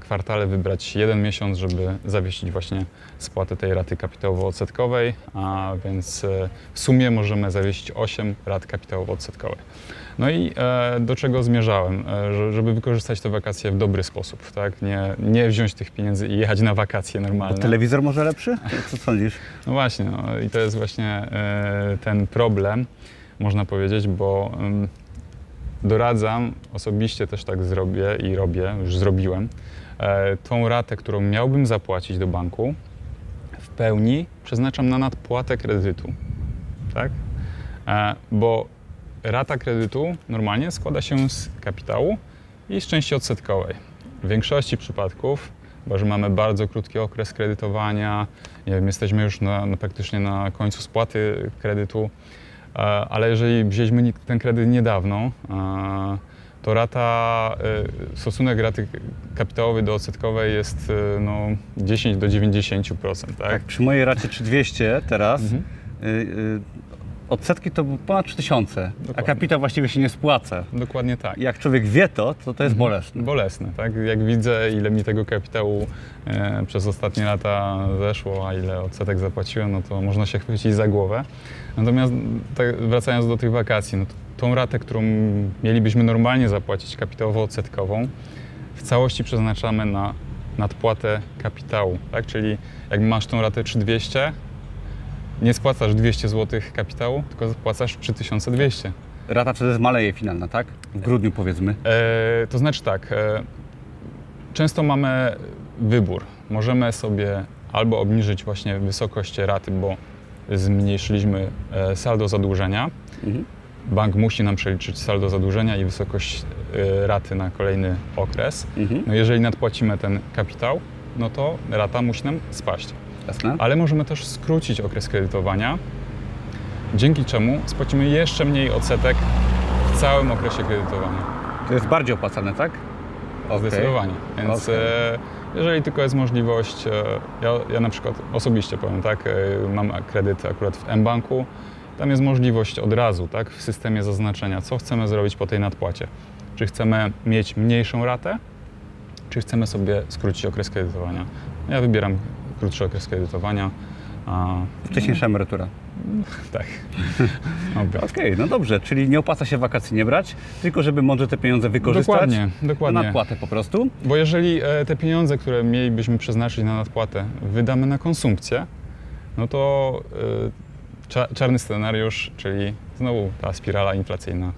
kwartale wybrać jeden miesiąc, żeby zawiesić właśnie spłatę tej raty kapitałowo-odsetkowej, a więc e, w sumie możemy zawiesić 8 rat kapitałowo-odsetkowych. No i e, do czego zmierzałem? E, że- żeby wykorzystać te wakacje w dobry sposób, tak? Nie, nie wziąć tych pieniędzy i jechać na wakacje normalne. Telewizor może lepszy? Co sądzisz? No właśnie, no i to jest właśnie e, ten problem, można powiedzieć, bo doradzam, osobiście też tak zrobię i robię, już zrobiłem, tą ratę, którą miałbym zapłacić do banku, w pełni przeznaczam na nadpłatę kredytu, tak? Bo rata kredytu normalnie składa się z kapitału i z części odsetkowej. W większości przypadków, bo że mamy bardzo krótki okres kredytowania, nie wiem, jesteśmy już na, na praktycznie na końcu spłaty kredytu, e, ale jeżeli wzięliśmy ten kredyt niedawno, e, to rata, e, stosunek raty kapitałowej do odsetkowej jest no, 10 do 90%, tak? Tak, przy mojej racie 3200 teraz Mhm. Odsetki to ponad 3000, a Dokładnie. kapitał właściwie się nie spłaca. Dokładnie tak. Jak człowiek wie to, to to jest Mhm. bolesne. Bolesne, tak? Jak widzę, ile mi tego kapitału e, przez ostatnie lata zeszło, a ile odsetek zapłaciłem, no to można się chwycić za głowę. Natomiast tak, wracając do tych wakacji, no tą ratę, którą mielibyśmy normalnie zapłacić kapitałowo-odsetkową, w całości przeznaczamy na nadpłatę kapitału, tak? Czyli jak masz tą ratę 3200, nie spłacasz 200 zł kapitału, tylko spłacasz 3200. Rata wtedy maleje finalna, tak? W grudniu powiedzmy. E, to znaczy tak, e, często mamy wybór. Możemy sobie albo obniżyć właśnie wysokość raty, bo zmniejszyliśmy e, saldo zadłużenia. Mhm. Bank musi nam przeliczyć saldo zadłużenia i wysokość e, raty na kolejny okres. Mhm. No jeżeli nadpłacimy ten kapitał, no to rata musi nam spaść. Jasne? Ale możemy też skrócić okres kredytowania, dzięki czemu spłacimy jeszcze mniej odsetek w całym okresie kredytowania. To jest bardziej opłacalne, tak? Okej. Zdecydowanie. Więc Okej. e, jeżeli tylko jest możliwość, e, ja, ja na przykład osobiście powiem tak, e, mam kredyt akurat w mBanku, tam jest możliwość od razu, tak, w systemie zaznaczenia, co chcemy zrobić po tej nadpłacie. Czy chcemy mieć mniejszą ratę, czy chcemy sobie skrócić okres kredytowania. Ja wybieram krótszy okres kredytowania. A, Wcześniejsza emerytura. tak. Okej, no dobrze, czyli nie opłaca się wakacji nie brać, tylko żeby mądrze te pieniądze wykorzystać. Dokładnie, Na dokładnie. nadpłatę po prostu. Bo jeżeli e, te pieniądze, które mielibyśmy przeznaczyć na nadpłatę, wydamy na konsumpcję, no to e, cza- czarny scenariusz, czyli znowu ta spirala inflacyjna.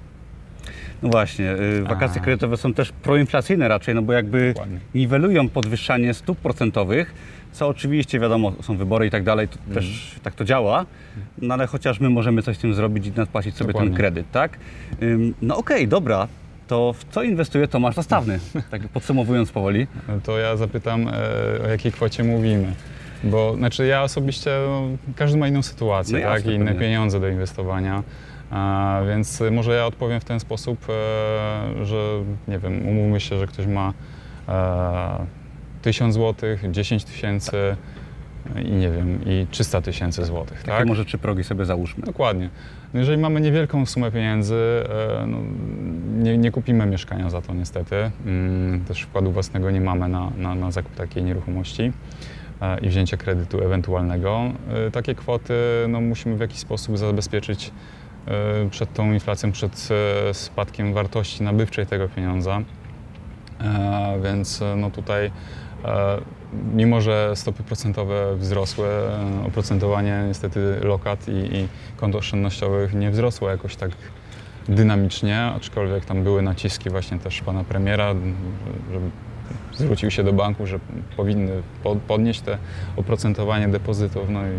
No właśnie, y, wakacje kredytowe są też proinflacyjne raczej, no bo jakby Dokładnie. niwelują podwyższanie stóp procentowych, co oczywiście wiadomo, są wybory i tak dalej, to Mhm. też tak to działa, no ale chociaż my możemy coś z tym zrobić i nadpłacić sobie Dokładnie. ten kredyt, tak? Ym, No okej, dobra, to w co inwestuje Tomasz Zastawny? Tak podsumowując powoli. No To ja zapytam, e, o jakiej kwocie mówimy. Bo znaczy ja osobiście, no, każdy ma inną sytuację, No tak? jasne, I inne pewnie. pieniądze do inwestowania. A, więc może ja odpowiem w ten sposób, e, że nie wiem, umówmy się, że ktoś ma e, 1000 zł, 10 tysięcy i nie wiem, i 300 tysięcy złotych, Takie tak? może trzy progi sobie załóżmy. Dokładnie. No jeżeli mamy niewielką sumę pieniędzy, e, no, nie, nie kupimy mieszkania za to niestety. Mm, Też wkładu własnego nie mamy na, na, na zakup takiej nieruchomości e, i wzięcie kredytu ewentualnego. E, Takie kwoty no, musimy w jakiś sposób zabezpieczyć e, przed tą inflacją, przed e, spadkiem wartości nabywczej tego pieniądza. E, Więc e, no tutaj, e, mimo że stopy procentowe wzrosły, e, oprocentowanie niestety lokat i, i kont oszczędnościowych nie wzrosło jakoś tak dynamicznie, aczkolwiek tam były naciski właśnie też pana premiera, żeby zwrócił się do banku, że powinny po- podnieść te oprocentowanie depozytów, no i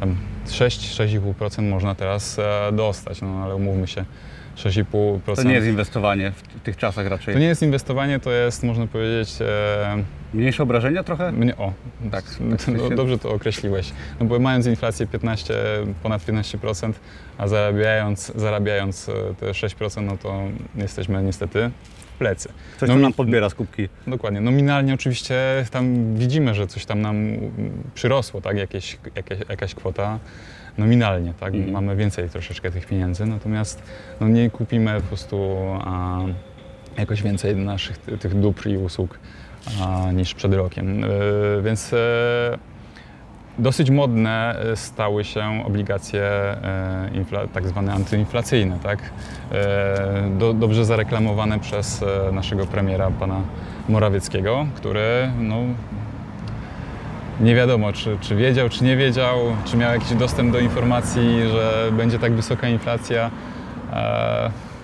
tam 6-6,5% można teraz e, dostać, no ale umówmy się, 6,5%. To nie jest inwestowanie w w tych czasach raczej. To nie jest inwestowanie, to jest, można powiedzieć, e, Mniejsze obrażenia trochę? mnie, o, Tak, no, dobrze to określiłeś. No bo mając inflację 15, ponad 15%, a zarabiając, zarabiając e, te 6%, no to jesteśmy niestety w plecy. Coś No nam podbiera z kubki. Dokładnie. Nominalnie oczywiście tam widzimy, że coś tam nam przyrosło, tak? Jakieś, jakieś, jakaś kwota nominalnie, tak? Mhm. Mamy więcej troszeczkę tych pieniędzy, natomiast no, nie kupimy po prostu a, jakoś więcej naszych ty- tych dóbr i usług niż przed rokiem. E, więc e, dosyć modne e, stały się obligacje tak zwane antyinflacyjne, tak? Do, dobrze zareklamowane przez naszego premiera, pana Morawieckiego, który no, nie wiadomo, czy, czy wiedział, czy nie wiedział, czy miał jakiś dostęp do informacji, że będzie tak wysoka inflacja.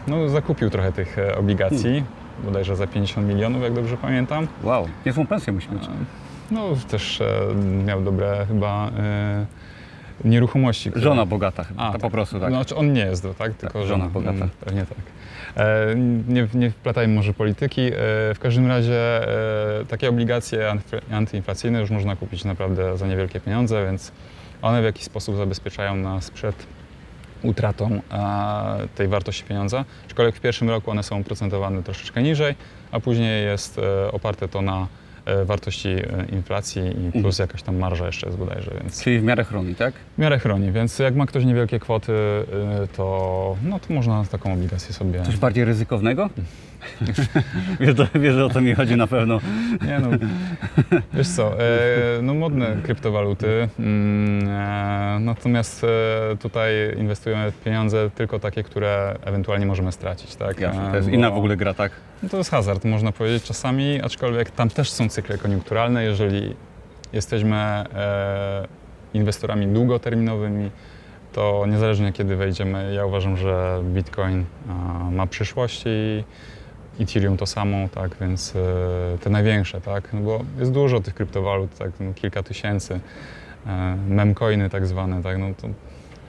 No, zakupił trochę tych obligacji, bodajże za 50 milionów, jak dobrze pamiętam. Wow, niezłą pensję musi mieć. No, też e, miał dobre chyba e, nieruchomości. które- Żona bogata chyba, A, tak. po prostu tak. Znaczy on nie jest, tak? Tylko żona żona. bogata. Mm, Pewnie tak. E, nie, nie wplatajmy może polityki. E, w każdym razie e, takie obligacje anty- antyinflacyjne już można kupić naprawdę za niewielkie pieniądze, więc one w jakiś sposób zabezpieczają nas przed utratą e, tej wartości pieniądza. Aczkolwiek w pierwszym roku one są procentowane troszeczkę niżej, a później jest e, oparte to na e, wartości inflacji i plus jakaś tam marża jeszcze jest bodajże, więc Czyli w miarę chroni, tak? w miarę chroni, więc jak ma ktoś niewielkie kwoty, to, no, to można taką obligację sobie... Coś bardziej ryzykownego? Wiesz, do, wiesz, o co mi chodzi na pewno. Nie no, wiesz co, e, no modne kryptowaluty, mm, e, natomiast e, tutaj inwestujemy pieniądze tylko takie, które ewentualnie możemy stracić, tak? Jasne, E, to jest bo- inna w ogóle gra, tak? No to jest hazard, można powiedzieć czasami, aczkolwiek tam też są cykle koniunkturalne. Jeżeli jesteśmy e, inwestorami długoterminowymi, to niezależnie kiedy wejdziemy, ja uważam, że Bitcoin e, ma przyszłość i Ethereum to samo, tak, więc e, te największe, tak, no bo jest dużo tych kryptowalut, tak, no, kilka tysięcy, e, memcoiny tak zwane, tak, no to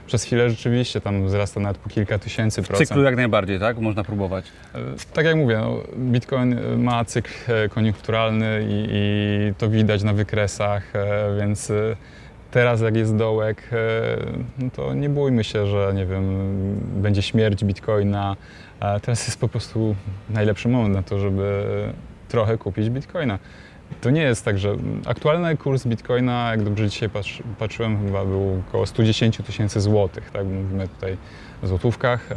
przez chwilę rzeczywiście tam wzrasta nawet po kilka tysięcy W procent. cyklu jak najbardziej, tak? Można próbować. E, Tak jak mówię, no, Bitcoin ma cykl koniunkturalny i, i to widać na wykresach, więc teraz jak jest dołek, e, no to nie bójmy się, że nie wiem, będzie śmierć Bitcoina. Teraz jest po prostu najlepszy moment na to, żeby trochę kupić Bitcoina. To nie jest tak, że aktualny kurs Bitcoina, jak dobrze dzisiaj patrz, patrzyłem, chyba był około 110 tysięcy złotych, tak? Mówimy tutaj złotówkach,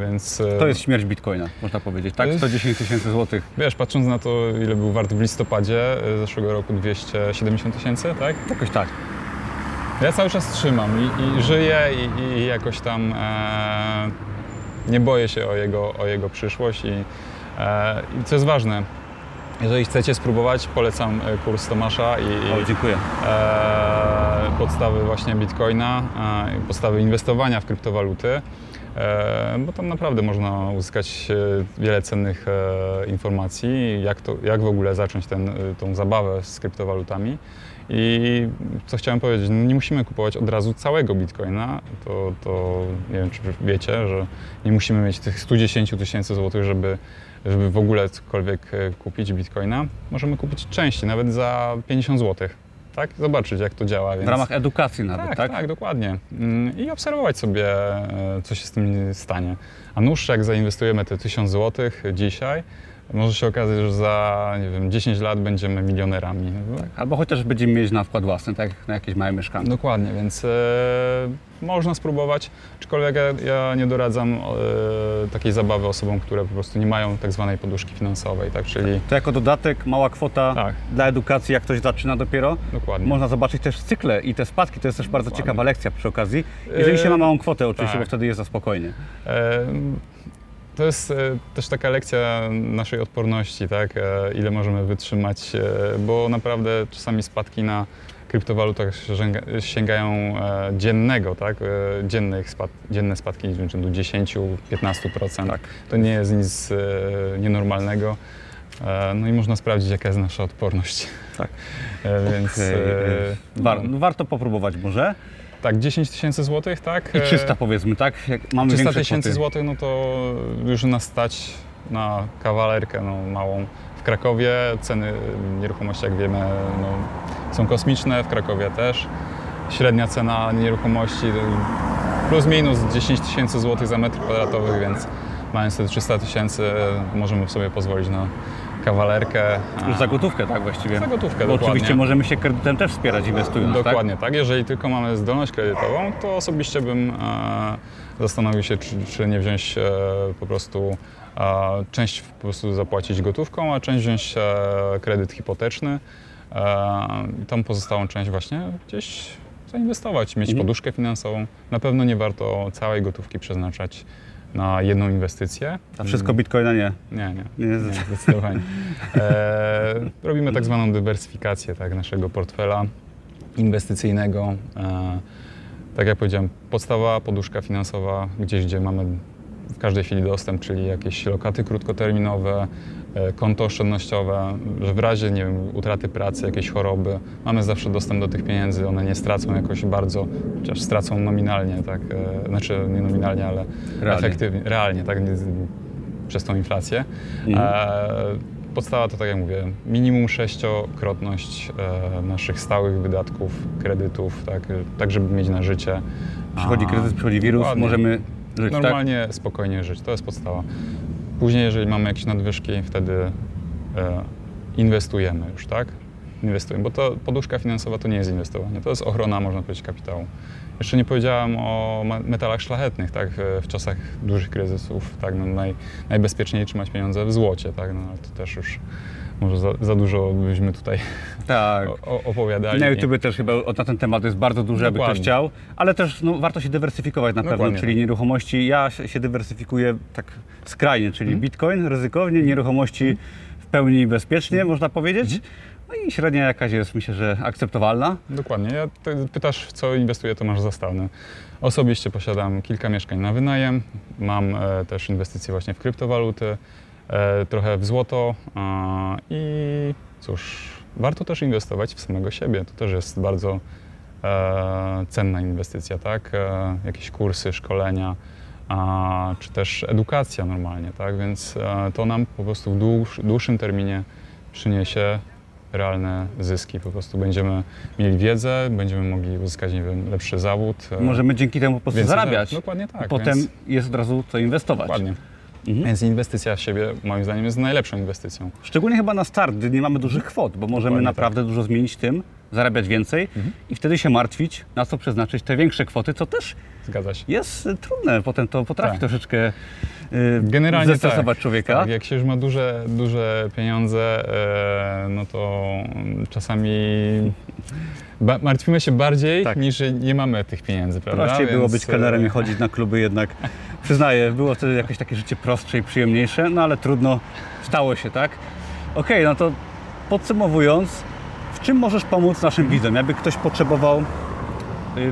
więc... e, To jest śmierć bitcoina, można powiedzieć, tak? To jest- 110 tysięcy złotych. Wiesz, patrząc na to, ile był wart w listopadzie e, zeszłego roku, 270 tysięcy, tak? Jakoś tak. Ja cały czas trzymam i, i żyję i, i jakoś tam e, nie boję się o jego, o jego przyszłość i, e, i co jest ważne, jeżeli chcecie spróbować, polecam e, kurs Tomasza i, O, dziękuję. e, podstawy właśnie Bitcoina, e, podstawy inwestowania w kryptowaluty, e, bo tam naprawdę można uzyskać e, wiele cennych e, informacji, jak, to, jak w ogóle zacząć ten, tą zabawę z kryptowalutami. I co chciałem powiedzieć, no nie musimy kupować od razu całego Bitcoina, to, to nie wiem, czy wiecie, że nie musimy mieć tych 110 tysięcy złotych, żeby, żeby w ogóle cokolwiek e, kupić Bitcoina. Możemy kupić części, nawet za 50 złotych, tak? Zobaczyć, jak to działa. W Więc... ramach edukacji nawet, Tak, tak? tak, dokładnie. Mm, I obserwować sobie, e, co się z tym stanie. A nuż, jak zainwestujemy te 1000 zł dzisiaj, może się okazać, że za nie wiem, 10 lat będziemy milionerami. Albo chociaż będziemy mieć na wkład własny, tak jak na jakieś małe mieszkanie. Dokładnie, więc e, można spróbować, aczkolwiek ja, ja nie doradzam e, takiej zabawy osobom, które po prostu nie mają tak zwanej poduszki finansowej, tak, czyli To jako dodatek, mała kwota Tak. dla edukacji, jak ktoś zaczyna dopiero. dokładnie. Można zobaczyć też cykle i te spadki, to jest też bardzo ciekawa lekcja przy okazji. Jeżeli się ma małą kwotę oczywiście, tak. bo wtedy jest za spokojnie. E, To jest e, też taka lekcja naszej odporności, tak? E, ile możemy wytrzymać, e, bo naprawdę czasami spadki na kryptowalutach sięga- sięgają dziennego, tak? Dziennych spad, dzienne spadki rzędu 10-15%. Tak. To nie jest nic nienormalnego. No i można sprawdzić, jaka jest nasza odporność. Tak. Więc Okej, e, y, War, no, warto popróbować może. Tak, 10 tysięcy złotych, tak? I E, 300 powiedzmy, tak? Jak mamy 300 większe tysięcy złotych, no to już nas stać na kawalerkę no, małą. W Krakowie ceny nieruchomości, jak wiemy, no, są kosmiczne, w Krakowie też. Średnia cena nieruchomości plus minus 10 tysięcy złotych za metr kwadratowy, więc mając te 300 tysięcy możemy sobie pozwolić na kawalerkę. Już za gotówkę, tak właściwie. Za gotówkę, Bo dokładnie. oczywiście możemy się kredytem też wspierać inwestując, Dokładnie tak? Jeżeli tylko mamy zdolność kredytową, to osobiście bym e, zastanowił się, czy, czy nie wziąć e, po prostu e, część po prostu zapłacić gotówką, a część wziąć e, kredyt hipoteczny. E, i tą pozostałą część właśnie gdzieś zainwestować, mieć Mhm. poduszkę finansową. Na pewno nie warto całej gotówki przeznaczać na jedną inwestycję. A wszystko bitcoina nie. Nie, nie. nie. Nie, zdecydowanie. E, robimy tak zwaną dywersyfikację tak, naszego portfela inwestycyjnego. E, tak jak powiedziałem, podstawa, poduszka finansowa, gdzieś gdzie mamy w każdej chwili dostęp, czyli jakieś lokaty krótkoterminowe, konto oszczędnościowe, że w razie nie wiem, utraty pracy, jakiejś choroby, mamy zawsze dostęp do tych pieniędzy, one nie stracą jakoś bardzo, chociaż stracą nominalnie, tak, e, znaczy nie nominalnie, ale Realnie. efektywnie, realnie, tak, nie, przez tą inflację. Mhm. E, podstawa to, tak jak mówię, minimum sześciokrotność e, naszych stałych wydatków, kredytów, tak, tak żeby mieć na życie. Przychodzi kryzys, przychodzi wirus, dokładnie. możemy żyć, tak? Normalnie, spokojnie żyć, to jest podstawa. Później, jeżeli mamy jakieś nadwyżki, wtedy e, inwestujemy już, tak? Inwestujemy, bo to poduszka finansowa to nie jest inwestowanie, to jest ochrona, można powiedzieć, kapitału. Jeszcze nie powiedziałem o metalach szlachetnych, tak? E, W czasach dużych kryzysów, tak? No, naj, najbezpieczniej trzymać pieniądze w złocie, tak? No, to też już może za, za dużo byśmy tutaj Tak. o, opowiadali. Na YouTube też chyba na ten temat jest bardzo duży, aby ktoś Dokładnie. chciał, ale też no, warto się dywersyfikować na pewno, Dokładnie czyli tak. nieruchomości. Ja się dywersyfikuję tak skrajnie, czyli Mhm. bitcoin ryzykownie, nieruchomości w pełni bezpiecznie, można powiedzieć. Mhm. No i średnia jakaś jest, myślę, że akceptowalna. Dokładnie. Ja pytasz, w co inwestuję, to masz zastawne. Osobiście posiadam kilka mieszkań na wynajem. Mam e, też inwestycje właśnie w kryptowaluty, trochę w złoto e, i cóż, warto też inwestować w samego siebie. To też jest bardzo e, cenna inwestycja, tak? E, jakieś kursy, szkolenia, czy też edukacja normalnie, tak? Więc e, to nam po prostu w dłuż, dłuższym terminie przyniesie realne zyski. Po prostu będziemy mieli wiedzę, będziemy mogli uzyskać, nie wiem, lepszy zawód. e, Możemy dzięki temu po prostu zarabiać. za- Dokładnie tak. I potem Więc, jest od razu co inwestować. dokładnie. Mhm. Więc inwestycja w siebie, moim zdaniem, jest najlepszą inwestycją. Szczególnie chyba na start, gdy nie mamy dużych kwot, bo możemy Dokładnie naprawdę dużo zmienić tym, zarabiać więcej Mhm. i wtedy się martwić, na co przeznaczyć te większe kwoty, co też Zgadza się. jest y, trudne. Potem to potrafi Tak. troszeczkę y, Generalnie zestresować tak, człowieka. Tak, jak się już ma duże, duże pieniądze, e, no to czasami martwimy się bardziej Tak. niż nie mamy tych pieniędzy, prawda? Prościej było Więc, być kelnerem i chodzić na kluby jednak. Przyznaję, było wtedy jakoś takie życie prostsze i przyjemniejsze, no ale trudno, stało się, tak? Okej, no to podsumowując, w czym możesz pomóc naszym widzom? Jakby ktoś potrzebował y,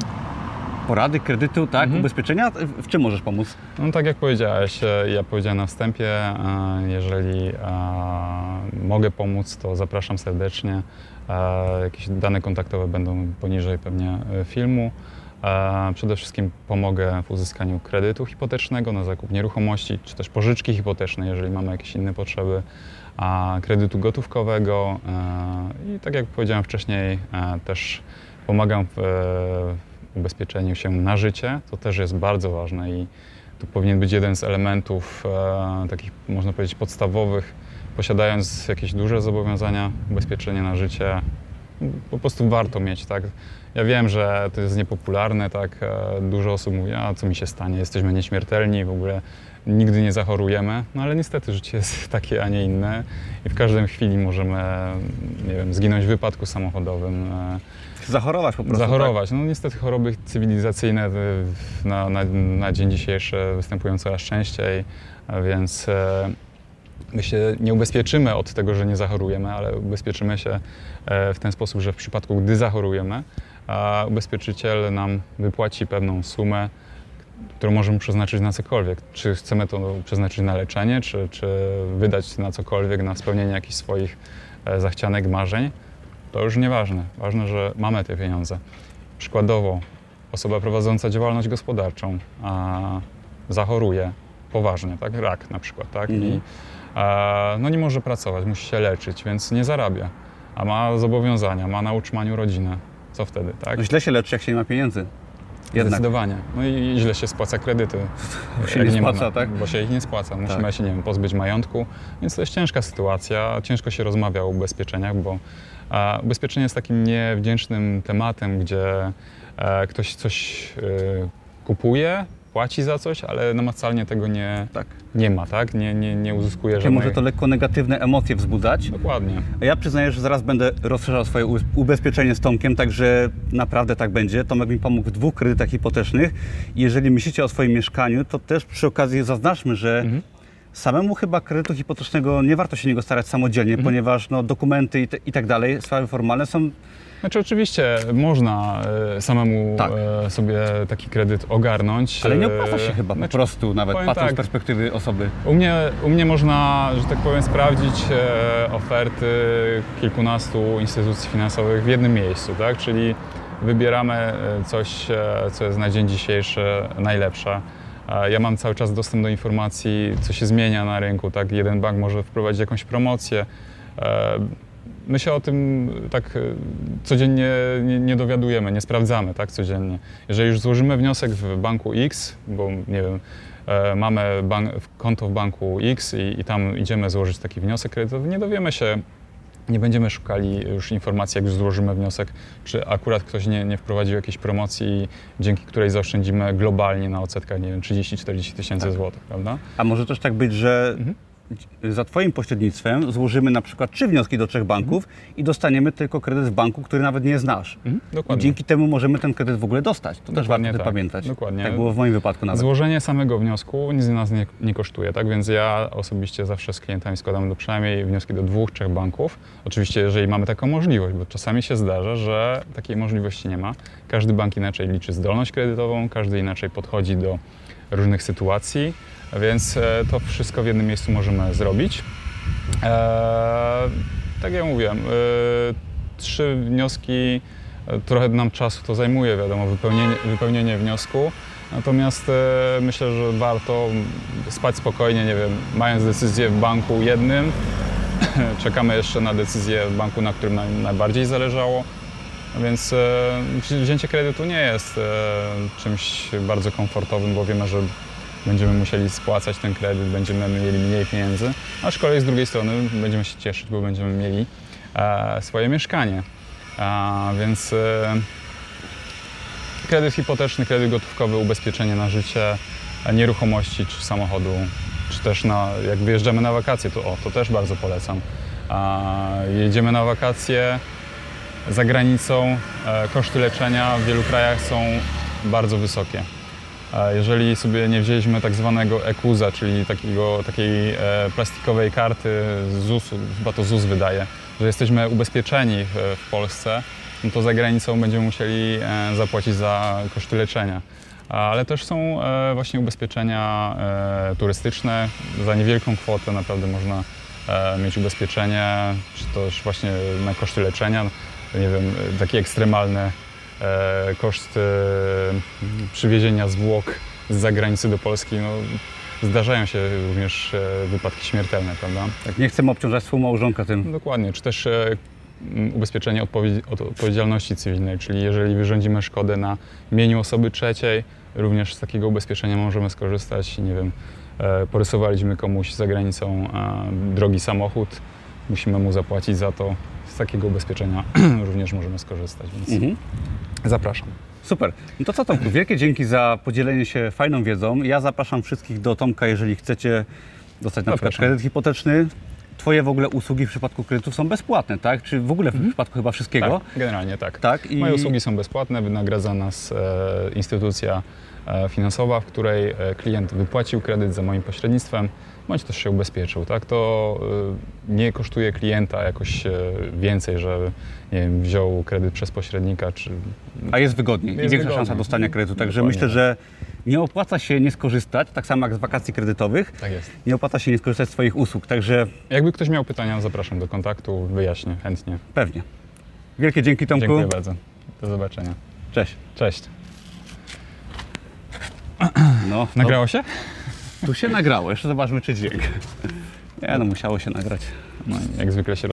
porady, kredytu, tak, Mhm. ubezpieczenia, w- czym możesz pomóc? No tak jak powiedziałeś, e, ja powiedziałem na wstępie, e, jeżeli e, mogę pomóc, to zapraszam serdecznie. Jakieś dane kontaktowe będą poniżej pewnie filmu. Przede wszystkim pomogę w uzyskaniu kredytu hipotecznego na zakup nieruchomości, czy też pożyczki hipotecznej, jeżeli mamy jakieś inne potrzeby, a kredytu gotówkowego. E, i tak jak powiedziałem wcześniej, e, też pomagam w e, ubezpieczeniu się na życie, to też jest bardzo ważne i to powinien być jeden z elementów takich, można powiedzieć, podstawowych posiadając jakieś duże zobowiązania, ubezpieczenie na życie, po prostu warto mieć, tak? Ja wiem, że to jest niepopularne, tak? E, Dużo osób mówi, a co mi się stanie, jesteśmy nieśmiertelni, w ogóle nigdy nie zachorujemy, no ale niestety życie jest takie, a nie inne i w każdej chwili możemy, nie wiem, zginąć w wypadku samochodowym, e, Zachorować po prostu. tak? zachorować. No niestety choroby cywilizacyjne y, na, na, na dzień dzisiejszy występują coraz częściej, więc e, my się nie ubezpieczymy od tego, że nie zachorujemy, ale ubezpieczymy się e, w ten sposób, że w przypadku, gdy zachorujemy, a ubezpieczyciel nam wypłaci pewną sumę, którą możemy przeznaczyć na cokolwiek. Czy chcemy to przeznaczyć na leczenie, czy, czy wydać na cokolwiek, na spełnienie jakichś swoich e, zachcianek, marzeń, to już nieważne. Ważne, że mamy te pieniądze. Przykładowo, osoba prowadząca działalność gospodarczą zachoruje poważnie, tak? rak na przykład, tak? Mhm. I a, no nie może pracować, musi się leczyć, więc nie zarabia, a ma zobowiązania, ma na utrzymaniu rodzinę. Co wtedy, tak? No źle się leczy, jak się nie ma pieniędzy. Jednak. Zdecydowanie. No i źle się spłaca kredyty. się jak nie ma- spłaca, tak? Bo się ich nie spłaca. Musimy Tak. się, nie wiem, pozbyć majątku. Więc to jest ciężka sytuacja. Ciężko się rozmawia o ubezpieczeniach, bo a, ubezpieczenie jest takim niewdzięcznym tematem, gdzie e, ktoś coś e, kupuje, płaci za coś, ale namacalnie tego nie, Tak. nie ma, tak? Nie, nie, nie uzyskuje Takie żadnej... może to lekko negatywne emocje wzbudzać. Dokładnie. Ja przyznaję, że zaraz będę rozszerzał swoje ubezpieczenie z Tomkiem, także naprawdę tak będzie. Tomek mi pomógł w dwóch kredytach hipotecznych. Jeżeli myślicie o swoim mieszkaniu, to też przy okazji zaznaczmy, że Mhm. samemu chyba kredytu hipotecznego nie warto się niego starać samodzielnie, Mhm. ponieważ no, dokumenty i, te, i tak dalej, sprawy formalne są Znaczy oczywiście można e, samemu Tak. e, sobie taki kredyt ogarnąć. Ale nie e, opłaca się chyba po znaczy, prostu, nawet patrząc z tak. perspektywy osoby. U mnie, u mnie można, że tak powiem, sprawdzić oferty kilkunastu instytucji finansowych w jednym miejscu, tak? Czyli wybieramy coś, co jest na dzień dzisiejszy najlepsze. Ja mam cały czas dostęp do informacji, co się zmienia na rynku, tak? Jeden bank może wprowadzić jakąś promocję. E, My się o tym tak e, codziennie nie, nie dowiadujemy, nie sprawdzamy tak codziennie. Jeżeli już złożymy wniosek w banku X, bo nie wiem, e, mamy bank, konto w banku X i, i tam idziemy złożyć taki wniosek kredytowy, nie dowiemy się, nie będziemy szukali już informacji, jak już złożymy wniosek, czy akurat ktoś nie, nie wprowadził jakiejś promocji, dzięki której zaoszczędzimy globalnie na odsetkach, nie wiem, 30-40 tysięcy złotych, prawda? A może też tak być, że Mhm. Za Twoim pośrednictwem złożymy na przykład trzy wnioski do trzech banków i dostaniemy tylko kredyt w banku, który nawet nie znasz. Mhm, I dokładnie. dzięki temu możemy ten kredyt w ogóle dostać. To też Dokładnie warto tak. pamiętać. Dokładnie. Tak było w moim wypadku nawet. Złożenie samego wniosku nic nas nie, nie kosztuje, tak? Więc ja osobiście zawsze z klientami składam do przynajmniej wnioski do dwóch, trzech banków. Oczywiście, jeżeli mamy taką możliwość, bo czasami się zdarza, że takiej możliwości nie ma. Każdy bank inaczej liczy zdolność kredytową, każdy inaczej podchodzi do różnych sytuacji, więc e, to wszystko w jednym miejscu możemy zrobić. E, tak jak mówiłem, e, trzy wnioski, trochę nam czasu to zajmuje, wiadomo, wypełnienie, wypełnienie wniosku. Natomiast myślę, że warto spać spokojnie, nie wiem, mając decyzję w banku jednym, czekamy jeszcze na decyzję w banku, na którym nam najbardziej zależało. Więc wzi- wzięcie kredytu nie jest czymś bardzo komfortowym, bo wiemy, że będziemy musieli spłacać ten kredyt, będziemy mieli mniej pieniędzy, aczkolwiek z drugiej strony będziemy się cieszyć, bo będziemy mieli e, swoje mieszkanie. A, więc e, kredyt hipoteczny, kredyt gotówkowy, ubezpieczenie na życie, e, nieruchomości czy samochodu, czy też na, jak wyjeżdżamy na wakacje, to, o, to też bardzo polecam. A, jedziemy na wakacje za granicą, e, koszty leczenia w wielu krajach są bardzo wysokie. Jeżeli sobie nie wzięliśmy tak zwanego EKUZA, czyli takiego, takiej e, plastikowej karty ZUS-u, chyba to ZUS wydaje, że jesteśmy ubezpieczeni w, Polsce, no to za granicą będziemy musieli e, zapłacić za koszty leczenia. Ale też są e, właśnie ubezpieczenia turystyczne. Za niewielką kwotę naprawdę można mieć ubezpieczenie, czy też właśnie na koszty leczenia. Nie wiem, takie ekstremalne e, koszty przywiezienia zwłok z zagranicy do Polski. No, zdarzają się również e, wypadki śmiertelne, prawda? Tak, nie chcemy obciążać współmałżonka tym. Dokładnie, czy też e, ubezpieczenie od odpowiedzialności cywilnej, czyli jeżeli wyrządzimy szkodę na mieniu osoby trzeciej, również z takiego ubezpieczenia możemy skorzystać, nie wiem, e, porysowaliśmy komuś za granicą e, drogi samochód, musimy mu zapłacić za to. Z takiego ubezpieczenia również możemy skorzystać, więc Mhm. Zapraszam. Super. No to co Tomku, wielkie dzięki za podzielenie się fajną wiedzą. Ja zapraszam wszystkich do Tomka, jeżeli chcecie dostać na przykład Zapraszam. kredyt hipoteczny. Twoje w ogóle usługi w przypadku kredytów są bezpłatne, tak? Czy w ogóle w przypadku chyba wszystkiego? Tak, generalnie tak. Tak, i- Moje usługi są bezpłatne, wynagradza nas e, instytucja e, finansowa, w której e, klient wypłacił kredyt za moim pośrednictwem, bądź też się ubezpieczył. Tak? To e, nie kosztuje klienta jakoś e, więcej, że nie wiem, wziął kredyt przez pośrednika, czy A jest wygodniej i Jest większa wygodniej. szansa dostania kredytu. Także Dokładnie myślę, tak. że nie opłaca się nie skorzystać, tak samo jak z wakacji kredytowych, tak jest. nie opłaca się nie skorzystać z Twoich usług. Także Jakby ktoś miał pytania, zapraszam do kontaktu, wyjaśnię chętnie. pewnie. Wielkie dzięki Tomku. Dziękuję bardzo. Do zobaczenia. Cześć. Cześć. No, Nagrało się? Tu się nagrało, jeszcze zobaczmy czy dźwięk. Nie no, musiało się nagrać. No, jak zwykle się